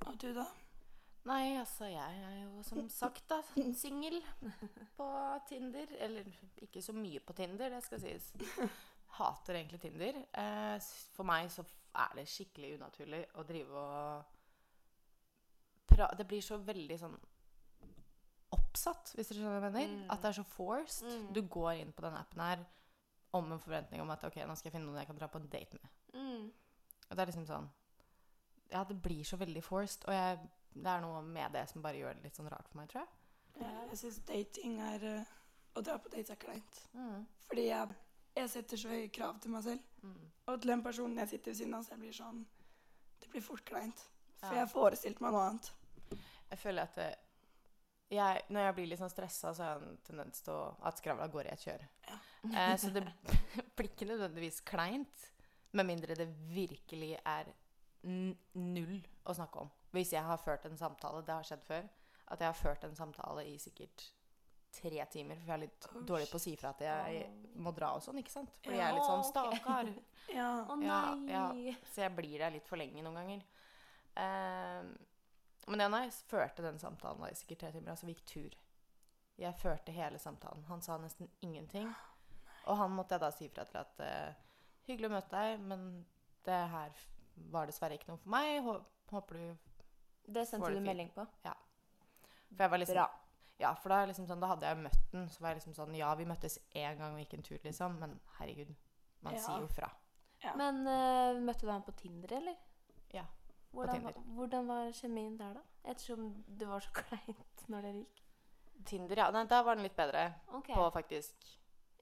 Og du, da? Nei, altså, jeg er jo som sagt da [laughs] singel på Tinder. Eller ikke så mye på Tinder, det skal sies. Hater egentlig Tinder. Eh, for meg så er det skikkelig unaturlig å drive og pra Det blir så veldig sånn oppsatt, hvis dere skjønner hva jeg mener. Mm. At det er så forced. Mm. Du går inn på den appen her om en forventning om at ok, nå skal jeg finne noen jeg kan dra på en date med. Og det er liksom sånn Ja, det blir så veldig forced. Og jeg, det er noe med det som bare gjør det litt sånn rart for meg, tror jeg. Ja, jeg syns dating er eh, Å dra på date er kleint. Fordi jeg, jeg setter så høye krav til meg selv. Mm. Og til den personen jeg sitter ved siden av, så jeg blir sånn Det blir fort kleint. For Ja. jeg forestilte meg noe annet. Jeg føler at jeg, Når jeg blir litt sånn stressa, så har jeg en tendens til å, at skravla går i et kjør. Ja. Eh, så det [laughs] blir ikke nødvendigvis kleint, med mindre det virkelig er n null å snakke om. Hvis jeg har ført en samtale, det har skjedd før, at jeg har ført en samtale i sikkert tre timer, for jeg er litt Oh, dårlig på å si fra at jeg må dra og sånn, ikke sant? Fordi Ja, jeg er litt sånn stakkar. [laughs] Ja. Å Ja, nei! ja. Så jeg blir der litt for lenge noen ganger. Ehm, men ja, nei, jeg førte den samtalen da i sikkert tre timer. Altså vi gikk tur. Jeg førte hele samtalen. Han sa nesten ingenting. Og han måtte jeg da si fra til at uh, Hyggelig å møte deg, men det her var dessverre ikke noe for meg. Hå- Håper du Det Får sendte det du fint. melding på. For jeg var liksom Bra. Ja, for da, liksom sånn, da hadde jeg møtt den. Så var jeg liksom sånn Ja, vi møttes én gang og gikk en tur, liksom. Men herregud, man Ja. sier jo fra. Ja. Men uh, møtte du han på Tinder, eller? Hvordan, Tinder. var- hvordan var kjemien der, da? Ettersom det var så [laughs] kleint når dere gikk. Tinder, ja. Nei, da var den litt bedre okay. på faktisk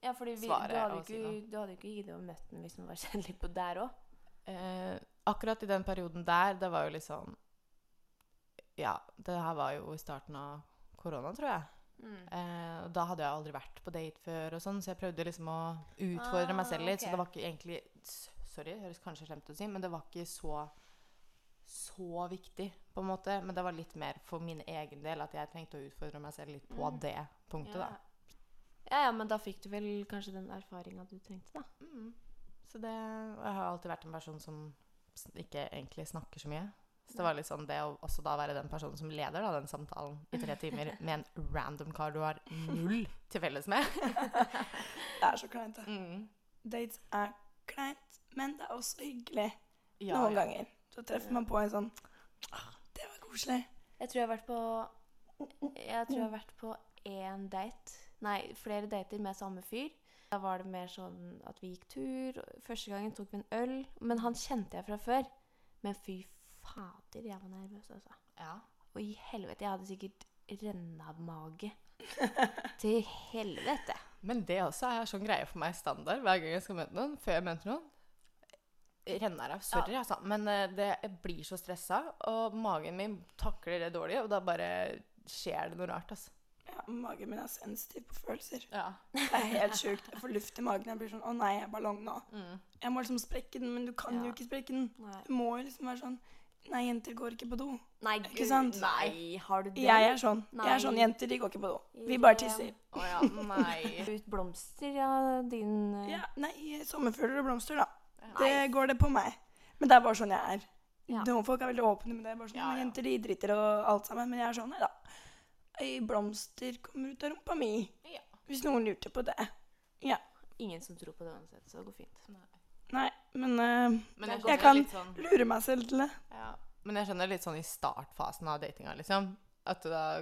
Ja, fordi vi, svaret du hadde jo si ikke, du hadde ikke giddet å møte den hvis den var [laughs] kjedelig på der òg. Eh, akkurat i den perioden der, det var jo sånn Ja, det her var jo i starten av korona, tror jeg. Mm. Eh, og da hadde jeg aldri vært på date før, og sånn, så jeg prøvde liksom å utfordre meg selv litt. Okay. Så det var ikke egentlig Sorry, det høres kanskje slemt ut å si, men det var ikke så så viktig, på en måte. Men det var litt mer for min egen del at jeg trengte å utfordre meg selv litt på Mm. det punktet, da. Ja, ja, men da fikk du vel kanskje den erfaringa du trengte, da. Mm. Så det Jeg har alltid vært en person som ikke egentlig snakker så mye. Så det var litt sånn det å også da være den personen som leder da, den samtalen i tre timer [laughs] med en random kar du har null til felles med. [laughs] Det er så kleint, det. Mm. Dates er kleint, men det er også hyggelig Ja, noen ja. ganger. Så treffer man på en sånn ah, Det var koselig. Jeg tror jeg har vært på Jeg tror jeg har vært på én date. Nei, flere dater med samme fyr. Da var det mer sånn at vi gikk tur. Første gangen tok vi en øl. Men han kjente jeg fra før. Men fy fader, jeg var nervøs, altså. Ja. Og i helvete, jeg hadde sikkert rennamage. [laughs] Til helvete. Men det også er sånn greie for meg standard hver gang jeg skal møte noen. Før jeg møter noen. Renneræv. Sorry, altså. Men eh, det, jeg blir så stressa, og magen min takler det dårlig, og da bare skjer det noe rart, altså. Ja, magen min er sensitiv på følelser. Ja. Det er helt sjukt. Jeg får luft i magen. Jeg blir sånn Å nei, jeg er ballong nå. Mm. Jeg må liksom sprekke den, men du kan Ja. jo ikke sprekke den. Nei, Du må liksom være sånn Nei, jenter går ikke på do. nei Ikke sant? Nei, har du det? Jeg er sånn. Jeg er sånn jenter, de går ikke på do. Vi bare tisser. Å ja, nei. [laughs] Ut blomster, ja, din eh, Ja, nei, sommerfugler og blomster, da. Ja. Det går det på meg. Men det er bare sånn jeg er. Ja. Noen folk er veldig åpne med det. Bare sånn, Ja, ja. Jenter de driter og alt sammen. Men jeg er sånn, nei da. Ei blomster kommer ut av rumpa mi. Ja. Hvis noen lurte på det. Ingen som tror på det uansett, så det går fint. Nei, Men uh, Men jeg jeg kan sånn lure meg selv til det. ja. Men jeg skjønner litt sånn i startfasen av datinga, liksom. At da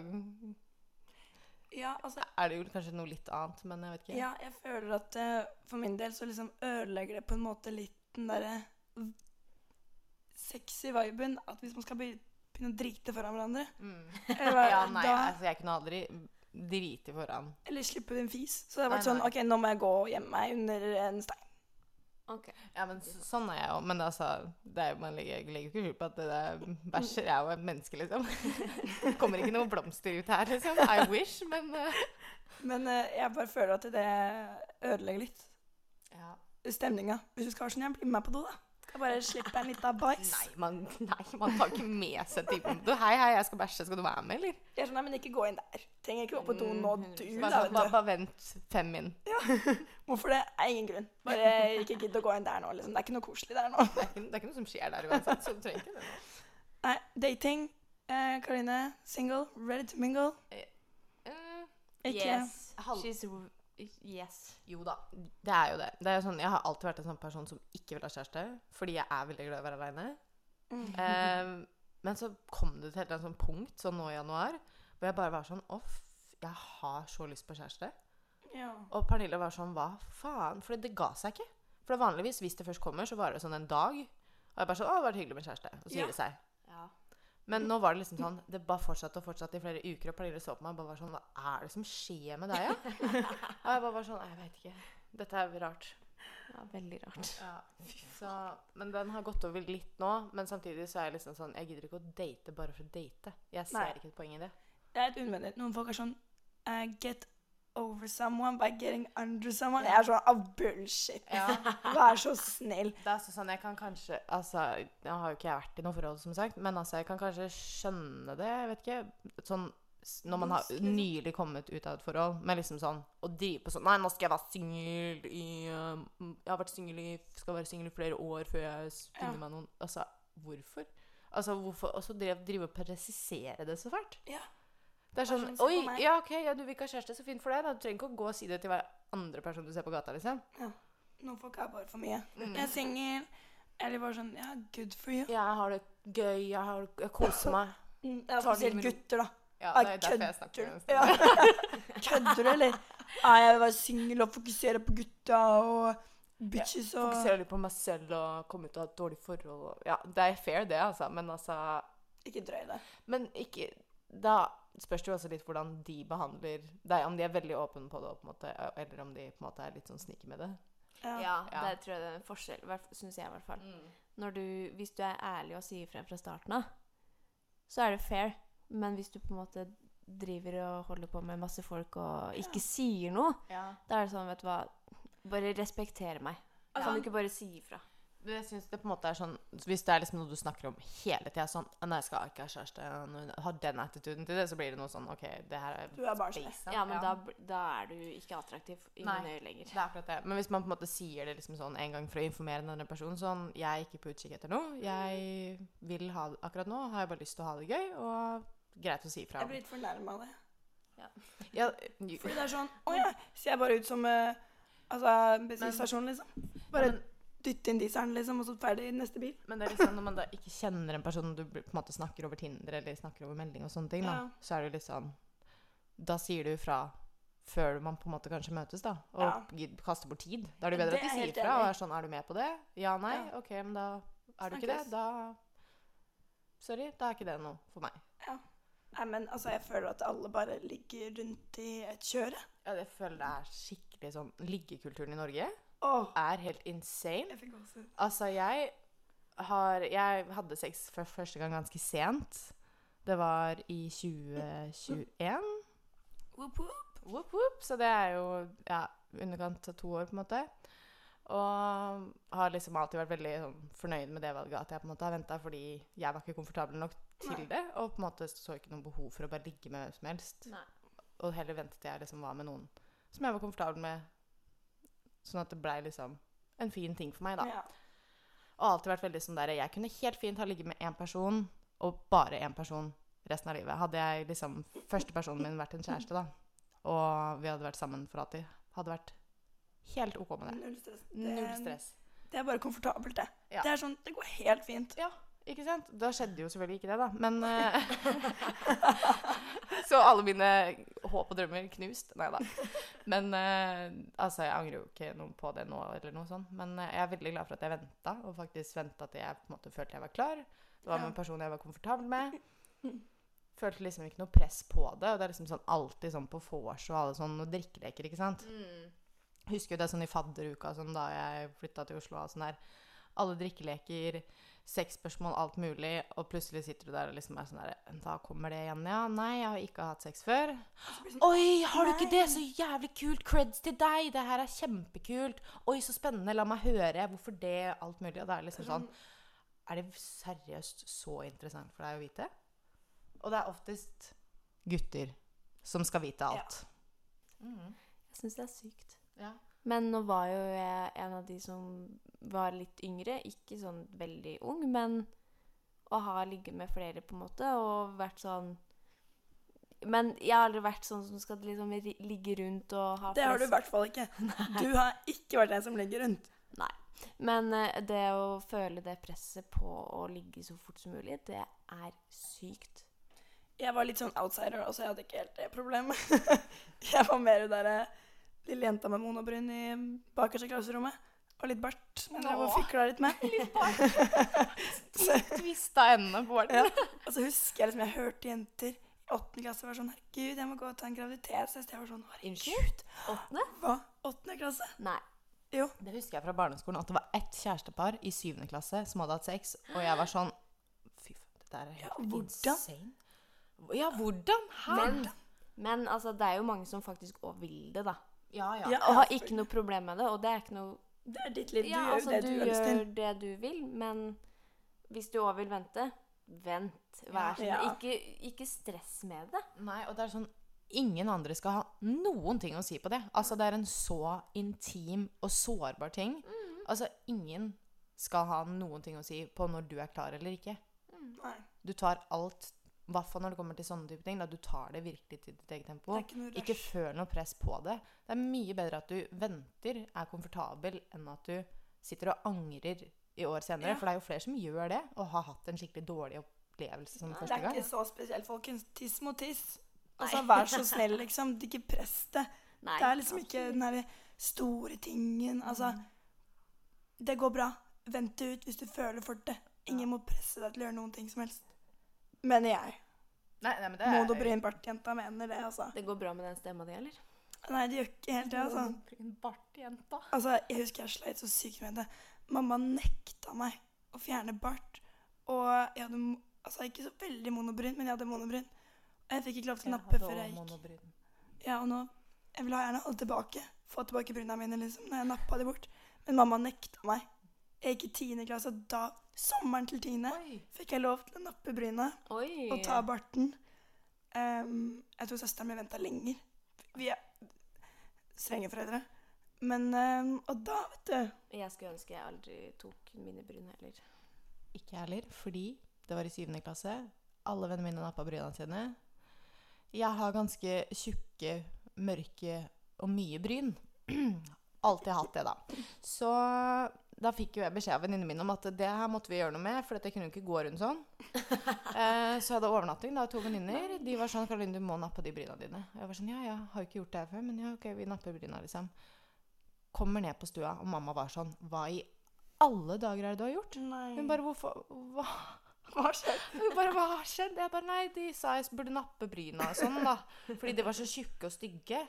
Ja, altså er det jo kanskje noe litt annet, men jeg vet ikke. Ja, jeg føler at uh, for min del så liksom ødelegger det på en måte litt den derre sexy viben. At hvis man skal begynne å drite foran hverandre Mm. eller, [laughs] Ja, nei, da, altså jeg kunne aldri drite foran. eller slippe din fis. Så det har vært Nei, sånn nei. OK, nå må jeg gå og gjemme meg under en stein. Ok. Ja, men så, sånn er jeg jo. Men altså, er man legger, jeg legger jo ikke skjul på at det der bæsjer er jo et menneske, liksom. Det kommer ikke noen blomster ut her, liksom. I wish, men uh. Men uh, jeg bare føler at det ødelegger litt ja. stemninga. Hvis du skal ha sånn, jeg bli med på do, da. Skal bare slipper en liten bæsj. Nei, man, nei, man tar ikke med seg typen du, Hei, hei, jeg skal bæsje. Skal du være med, eller? Jeg er sånn, men ikke gå inn der. Trenger ikke gå på do nå, du, Bare, da, sånn, bare, bare vent fem min. Hvorfor det? Er ingen grunn. Bare ikke gidd å gå inn der nå, liksom. Det er ikke noe koselig der nå. Det er ikke, det er ikke noe som skjer der uansett, så du trenger ikke det. nå. Nei, dating. Eh, Karine, single, ready to mingle. Eh, Ikke Yes. She's r- Yes. jo da, det er jo det. det er jo sånn, jeg har alltid vært en sånn person som ikke vil ha kjæreste, fordi jeg er veldig glad i å være aleine. Mm. Eh, men så kom det til et sånn punkt sånn nå i januar hvor jeg bare var sånn Off, jeg har så lyst på kjæreste. Ja. Og Pernille var sånn Hva faen? For det ga seg ikke. For vanligvis, hvis det først kommer, så varer det sånn en dag. Og jeg bare sånn Å, det har vært hyggelig med kjæreste. Og så Ja. gir det seg. Ja. Men nå var det liksom sånn Det bare fortsatte og fortsatte i flere uker, og Pernille så på meg og bare var sånn Hva er det som skjer med deg, ja? [laughs] og jeg bare var sånn Jeg vet ikke. Dette er rart. ja, veldig rart. Så, men den har gått over litt nå. Men samtidig så er jeg liksom sånn Jeg gidder ikke å date bare for å date. Jeg ser Nei. ikke et poeng i det. Det er et unødvendig. Noen folk er sånn uh, Get over someone by getting under someone. Jeg er sånn ah, bullshit. [laughs] Vær så snill. Det er altså sånn jeg kan kanskje Altså, jeg har jo ikke jeg vært i noe forhold, som sagt, men altså, jeg kan kanskje skjønne det. Jeg vet ikke. Sånn når man har nylig kommet ut av et forhold, med liksom sånn Å drive på sånn Nei, nå skal jeg være singel i um, Jeg har vært singel i Skal være singel i flere år før jeg finner Ja. meg noen Altså, hvorfor? Altså, hvorfor Og så drive og presisere det så fælt. Ja. Det er sånn Oi, ja, OK, ja, du vil ikke ha kjæreste, så fint for deg. Da. Du trenger ikke å gå og si det til hver andre person du ser på gata, liksom. Ja. Noen folk er bare for mye. Mm. Jeg er singel. Eller bare sånn Ja, good for you. Jeg har det gøy, jeg, har, jeg koser meg. [laughs] Mm, Det er spesielt gutter, da. Ja, det er derfor jeg snakker med du? Ja. [laughs] Kødder du, eller? Ja, jeg vil være singel og fokusere på gutta og bitches og fokusere litt på meg selv og komme ut av et dårlig forhold. og- Ja, det er fair, det, altså. Men altså Ikke drøy det. Men ikke Da spørs det jo også litt hvordan de behandler deg. Om de er veldig åpne på det, på en måte, eller om de på en måte er litt sånn sneaky med det. Ja. Ja, Ja. det tror jeg det er en forskjell, syns jeg i hvert fall. Når du, hvis du er ærlig og sier frem fra starten av, så er det fair. Men hvis du på en måte driver og holder på med masse folk og ikke sier noe, Ja. da er det sånn, vet du hva Bare respekter meg. Kan du ikke bare si ifra? Men Jeg synes det på en måte er sånn Hvis det er liksom noe du snakker om hele tida, sånn Nei, jeg skal ikke ha kjæreste. Har den attituden til det, så blir det noe sånn OK, det her er Du er bare space, Ja, men Da, da er du ikke attraktiv i mine øyne lenger. Det er akkurat det. Men hvis man på en måte sier det liksom sånn en gang for å informere denne personen sånn Jeg er ikke på utkikk etter noe. Jeg vil ha det akkurat nå. Har jeg bare lyst til å ha det gøy. Og greit å si ifra. Jeg blir litt fornærma av det. Ja, Fordi det er sånn Å ja, ser jeg bare ut som uh, Altså bensinstasjon, liksom? Bare men, dytte inn dieselen, liksom, og så ferdig neste bil. men det er liksom når man da ikke kjenner en person du på en måte snakker over Tinder eller snakker over melding og sånne ting, da, Ja. så er det litt sånn Da sier du fra før man på en måte kanskje møtes, da. Og Ja. kaster bort tid. Da er det bedre det at de er sier fra og er sånn Er du med på det? Ja, nei? Ja. OK, men da er du ikke det. Da Sorry, da er ikke det noe for meg. Ja. Nei, men altså, jeg føler at alle bare ligger rundt i et kjøre. Ja, jeg føler det er skikkelig sånn Liggekulturen i Norge Åh, er helt insane. jeg fikk gåsehud. Altså, jeg har Jeg hadde sex for første gang ganske sent. Det var i 2021. Whoop, whoop. Whoop, whoop. Så det er jo ja, underkant av to år, på en måte. Og har liksom alltid vært veldig sånn, fornøyd med det valget. At jeg på en måte har venta fordi jeg var ikke komfortabel nok til Nei. det. Og på en måte så ikke noe behov for å bare ligge med hvem som helst. Nei. Og heller ventet jeg liksom var med noen som jeg var komfortabel med. Sånn at det blei liksom en fin ting for meg, da. Ja. Og alltid vært veldig sånn der Jeg kunne helt fint ha ligget med én person, og bare én person resten av livet. Hadde jeg liksom Første personen min vært en kjæreste, da, og vi hadde vært sammen for alltid, hadde vært helt OK med det. Null stress. Null stress. Det er bare komfortabelt, det. Ja. Det er sånn, det går helt fint. Ja, ikke sant? Da skjedde jo selvfølgelig ikke det, da. Men [laughs] eh, [laughs] Så alle mine håp og drømmer knust. Nei da. Men eh, altså, jeg angrer jo ikke noe på det nå, eller noe sånt. Men eh, jeg er veldig glad for at jeg venta, og faktisk venta til jeg på en måte følte jeg var klar. Det var med en person jeg var komfortabel med. [laughs] Følte liksom ikke noe press på det. Og det er liksom sånn alltid sånn på vors og alle sånne drikkeleker, ikke sant. Husker jo det sånn i fadderuka, sånn da jeg flytta til Oslo og sånn der. Alle drikkeleker, sexspørsmål, alt mulig, og plutselig sitter du der og liksom er sånn der Da kommer det igjen, ja. Nei, jeg har ikke hatt sex før. Sånn, Oi, har du ikke det? Så jævlig kult. Creds til deg. Det her er kjempekult. Oi, så spennende. La meg høre. Hvorfor det? Alt mulig. Og det er liksom sånn Er det seriøst så interessant for deg å vite? Og det er oftest gutter som skal vite alt. Mm. Jeg syns det er sykt. Ja. Men nå var jo jeg en av de som var litt yngre. Ikke sånn veldig ung, men å ha ligget med flere, på en måte, og vært sånn Men jeg har aldri vært sånn som skal liksom ligge rundt og ha Det har du i hvert fall ikke. [laughs] Du har ikke vært den som ligger rundt. Nei. Men eh, det å føle det presset på å ligge så fort som mulig, det er sykt. Jeg var litt sånn outsider, og så jeg hadde ikke helt det problemet. [laughs] jeg var mer der lille jenta med monobryn i bakerste klasserommet. Og litt bart. Men jeg fikla litt med. Så, Tvista endene på ja. Og så husker jeg liksom jeg hørte jenter i åttende klasse var sånn Herregud, jeg må gå og ta en graviditetstest. Jeg var sånn Herregud. Åttende? Hva? Åttende klasse? Nei. Jo. Det husker jeg fra barneskolen, at det var ett kjærestepar i syvende klasse som hadde hatt sex, og jeg var sånn Fy faen, det der er Ja, helt hvordan? insane. Ja, hvordan? Her? Men, men altså, det er jo mange som faktisk òg vil det, da. Ja, ja. Ja. Og har ikke noe problem med det. Og det er ikke noe Det er ditt liv. Du Ja, gjør altså, det du du har lyst gjør det du vil, men hvis du òg vil vente, vent. Vær så Ja. snill. Ikke, ikke stress med det. Nei, og det er sånn Ingen andre skal ha noen ting å si på det. Altså, det er en så intim og sårbar ting. Altså, ingen skal ha noen ting å si på når du er klar eller ikke. Nei, Du tar alt, hvert fall når det kommer til sånne type ting, da du tar det virkelig til ditt eget tempo. er ikke Ikke føl noe press på det. Det er mye bedre at du venter, er komfortabel, enn at du sitter og angrer i år senere. Ja. For det er jo flere som gjør det, og har hatt en skikkelig dårlig opplevelse som Det første er gang. ikke så spesielt, folkens. Tiss mot tiss. Altså, vær så snill, [laughs] liksom. Ikke press det. Nei. Det er liksom ikke den derre store tingen. Altså, Mm. det går bra. Vent det ut hvis du føler for det. Ingen må presse deg til å gjøre noen ting som helst. Mener jeg. Nei, nei, men det Monobryn bartjenta mener det, altså. Det går bra med den stemma di, eller? Nei, det gjør ikke helt det, altså. Bartjenta. Altså, Jeg husker jeg sleit så sykt med det. Mamma nekta meg å fjerne bart. Og jeg hadde altså ikke så veldig monobryn, men jeg hadde monobryn. Og jeg fikk ikke lov til å nappe før jeg gikk. Monobryn. Ja, og nå Jeg vil ha gjerne ha det tilbake. Få tilbake bryna mine, liksom, når jeg nappa de bort. Men mamma nekta meg. Jeg gikk i tiende klasse, og da, sommeren til tiende, Oi. fikk jeg lov til å nappe brynet Oi. og ta barten. Um, jeg tror søsteren min venta lenger. Vi er strenge foreldre. Men um, Og da, vet du Jeg skulle ønske jeg aldri tok mine bryn heller. Ikke jeg heller, fordi det var i syvende klasse. Alle vennene mine nappa bryna sine. Jeg har ganske tjukke, mørke og mye bryn. [clears throat] Alltid hatt det, da. Så da fikk jo jeg beskjed av venninnen min om at det her måtte vi gjøre noe med, for jeg kunne jo ikke gå rundt sånn. [laughs] Eh, så jeg hadde overnatting da, to venninner. De var sånn 'Karoline, du må nappe de bryna dine'. Jeg var sånn 'Ja, jeg har jo ikke gjort det her før, men ja, ok, vi napper bryna', liksom. Kommer ned på stua, og mamma var sånn 'Hva i alle dager er det du har gjort?' Nei. Hun bare 'Hvorfor Hva?' Hva skjedd? Hun bare 'Hva har skjedd?' Jeg bare 'Nei, de sa jeg burde nappe bryna og sånn, da'. Fordi de var så tjukke og stygge.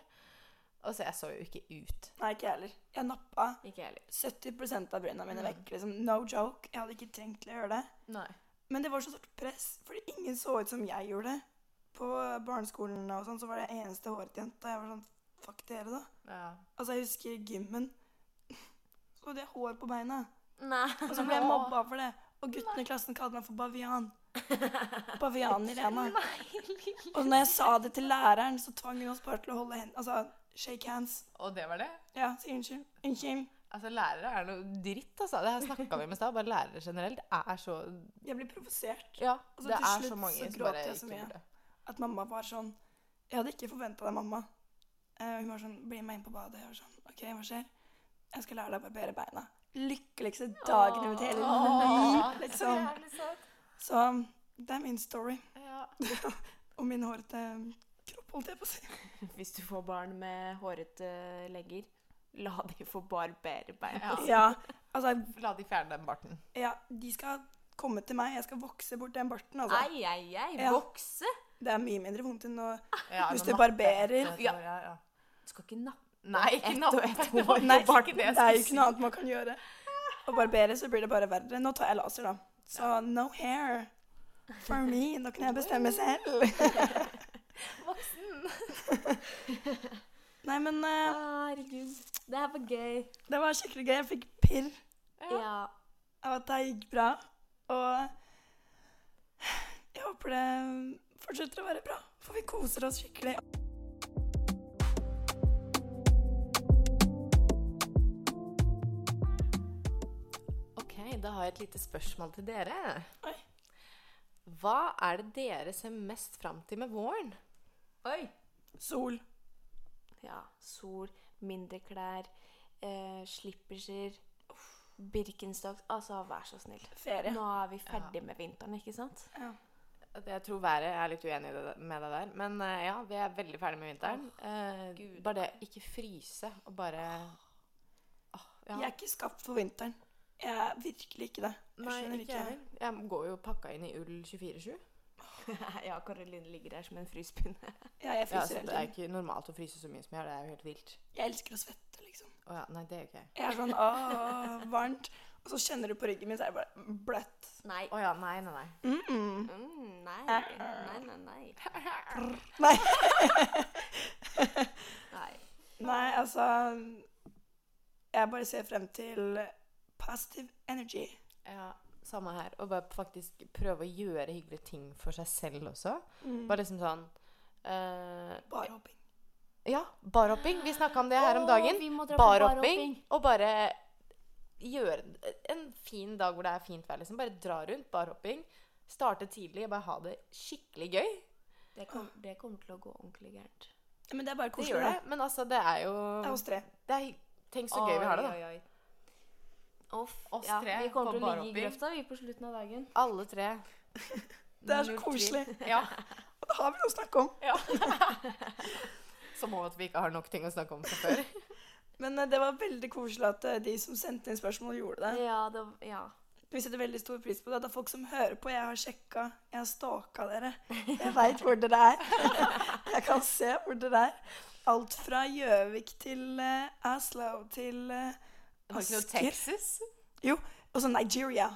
Og så jeg så jo ikke ut. Nei, ikke jeg heller. Jeg nappa Ikke heller. 70% av bryna mine vekk. Liksom. No joke. Jeg hadde ikke trengt til å gjøre det. Nei. Men det var så stort press, fordi ingen så ut som jeg gjorde. På barneskolen og sånn, så var det eneste hårete jenta. Jeg var sånn Fuck dere, da. Ja. Altså, jeg husker gymmen. Så hadde jeg hår på beina. Nei. Og så ble jeg mobba for det. Og guttene i klassen kalte meg for bavian. Bavian Irena. [laughs] Og når jeg sa det til læreren, så tvang hun oss bare til å holde hendene Altså shake hands. Og det var det? Ja, si unnskyld. Unnskyld. Altså, lærere er noe dritt, altså. Det her snakka vi om i stad. Bare lærere generelt er så Jeg blir provosert. Ja, Og det er så mange så som bare så ikke mye. burde. At mamma var sånn Jeg hadde ikke forventa det, mamma. Uh, hun var sånn Bli med inn på badet. Jeg var sånn OK, hva skjer? Jeg skal lære deg å barbere beina. lykkeligste dagen i mitt hele liv, liksom. Så det er min story. Ja. [laughs] Og min hårete holdt jeg på å si. [laughs] Hvis du får barn med hårete legger, la de få barbere bein. Ja. Ja, altså, La de fjerne den barten. ja, de skal komme til meg. Jeg skal vokse bort den barten, altså. Ei, ei, ei. Ja. Vokse. Det er mye mindre vondt enn å Ja, Hvis du barberer. Ja. ja, ja. Du skal ikke nappe. Nei, ikke Ett nappe. og ett [laughs] Det hår. Nei, det det er jo ikke noe annet man kan gjøre. Å barbere, så blir det bare verre. Nå tar jeg laser, da. Så no hair for me. Nå kan jeg bestemme selv. [laughs] [laughs] Voksen. [laughs] Nei, men uh, Herregud. Det her var gøy. det var skikkelig gøy. Jeg fikk pirr Ja. av at det gikk bra. Og jeg håper det fortsetter å være bra, for vi koser oss skikkelig. Ok, da har jeg et lite spørsmål til dere. Oi. Hva er det dere ser mest fram til med våren? Oi. Sol. Ja. Sol, mindre klær, eh, slipperser, Birkenstocks Altså, vær så snill. Ferie. Nå er vi ferdig med vinteren, ikke sant? Ja. Jeg tror været er litt uenig med deg der. Men eh, ja, vi er veldig ferdig med vinteren. Eh, Gud. bare det ikke fryse og bare Åh, ja. Jeg er ikke skapt for vinteren. Jeg er virkelig ikke det. Jeg Nei, skjønner ikke jeg heller. Jeg går jo pakka inn i ull 24-7. [laughs] ja, Karoline ligger der som en fryspinne. [laughs] Ja, jeg Ja, fryser så hele det er ikke normalt å fryse så mye som jeg gjør. Det er jo helt vilt. Jeg elsker å svette, liksom. Å ja, nei, det gjør ikke jeg. Jeg er sånn [laughs] åh, varmt. Og så kjenner du på ryggen min, så er det bare bløtt. Nei. Å ja, nei, nei, nei. Mm -mm. Mm, nei. Nei, nei, nei. Nei. nei. Nei, altså Jeg bare ser frem til positive energy. Ja, samme her. Og bare faktisk prøve å gjøre hyggelige ting for seg selv også. Mm. Bare liksom sånn uh, Barhopping. Ja, barhopping. Vi snakka om det her om dagen. på Barhopping. barhopping. Og bare gjøre en fin dag hvor det er fint vær. Liksom. Bare dra rundt. Barhopping. Starte tidlig og bare ha det skikkelig gøy. Det, kom, det kommer til å gå ordentlig gærent. Men det er bare Det koselig. gjør det. Men altså, det er jo Det er oss tre. det er, Tenk så gøy vi har det, da. Oi, oi. Off. Oss ja, tre vi kommer på til å ligge i grøfta vi på slutten av dagen. Alle tre. [laughs] Det er så koselig. [laughs] Ja. [laughs] Og da har vi noe å snakke om. Som om at vi ikke har nok ting å snakke om fra før. Men eh, det var veldig koselig at eh, de som sendte inn spørsmål, gjorde det. Ja, det, ja. Vi setter veldig stor pris på det. Det er folk som hører på. Jeg har sjekka. Jeg har stalka dere. Jeg veit hvor dere er. Jeg kan se hvor dere er. Alt fra Gjøvik til uh, Aslo til eh, Har ikke noe Texas? Texas? Og så Nigeria.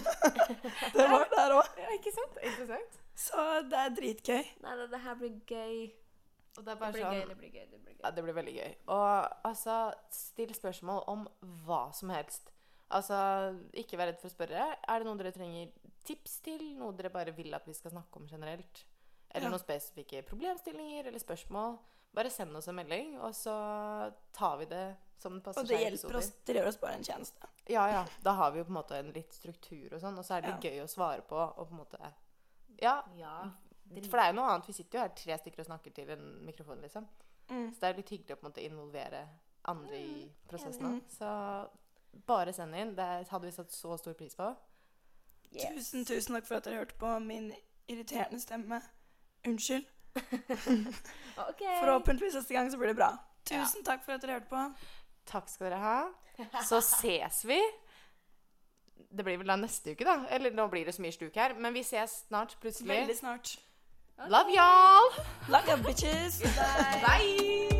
[laughs] det var der òg. Ja, ikke sant? Interessant. Så det er dritgøy. Nei, det, det her blir gøy. Og det er Det blir sånn gøy, det blir gøy. Det blir gøy. Ja, det blir veldig gøy. Og altså, still spørsmål om hva som helst. Altså, ikke vær redd for å spørre. Er det noe dere trenger tips til? Noe dere bare vil at vi skal snakke om generelt? Eller Ja. noen spesifikke problemstillinger eller spørsmål? Bare send oss en melding, og så tar vi det som det passer Og det seg hjelper oss. til å gjør oss bare en tjeneste. Ja, ja. Da har vi jo på en måte en litt struktur og sånn, og så er det ja. gøy å svare på og på en måte Ja. Ja. For det er jo noe annet. Vi sitter jo her tre stykker og snakker til en mikrofon, liksom. Mm. Så det er litt hyggelig å på en måte involvere andre i prosessen enig. òg. Så bare send inn. Det hadde vi satt så stor pris på. Yes. Tusen, tusen takk for at dere hørte på min irriterende stemme. Unnskyld. [laughs] [laughs] okay. Forhåpentligvis neste gang så blir det bra. Tusen takk for at dere hørte på. Takk skal dere ha. Så ses vi. Det blir vel da neste uke, da. Eller nå blir det så mye stuk her. Men vi ses snart, plutselig. Veldig snart. Love y'all! Love you, bitches. Bye. Bye!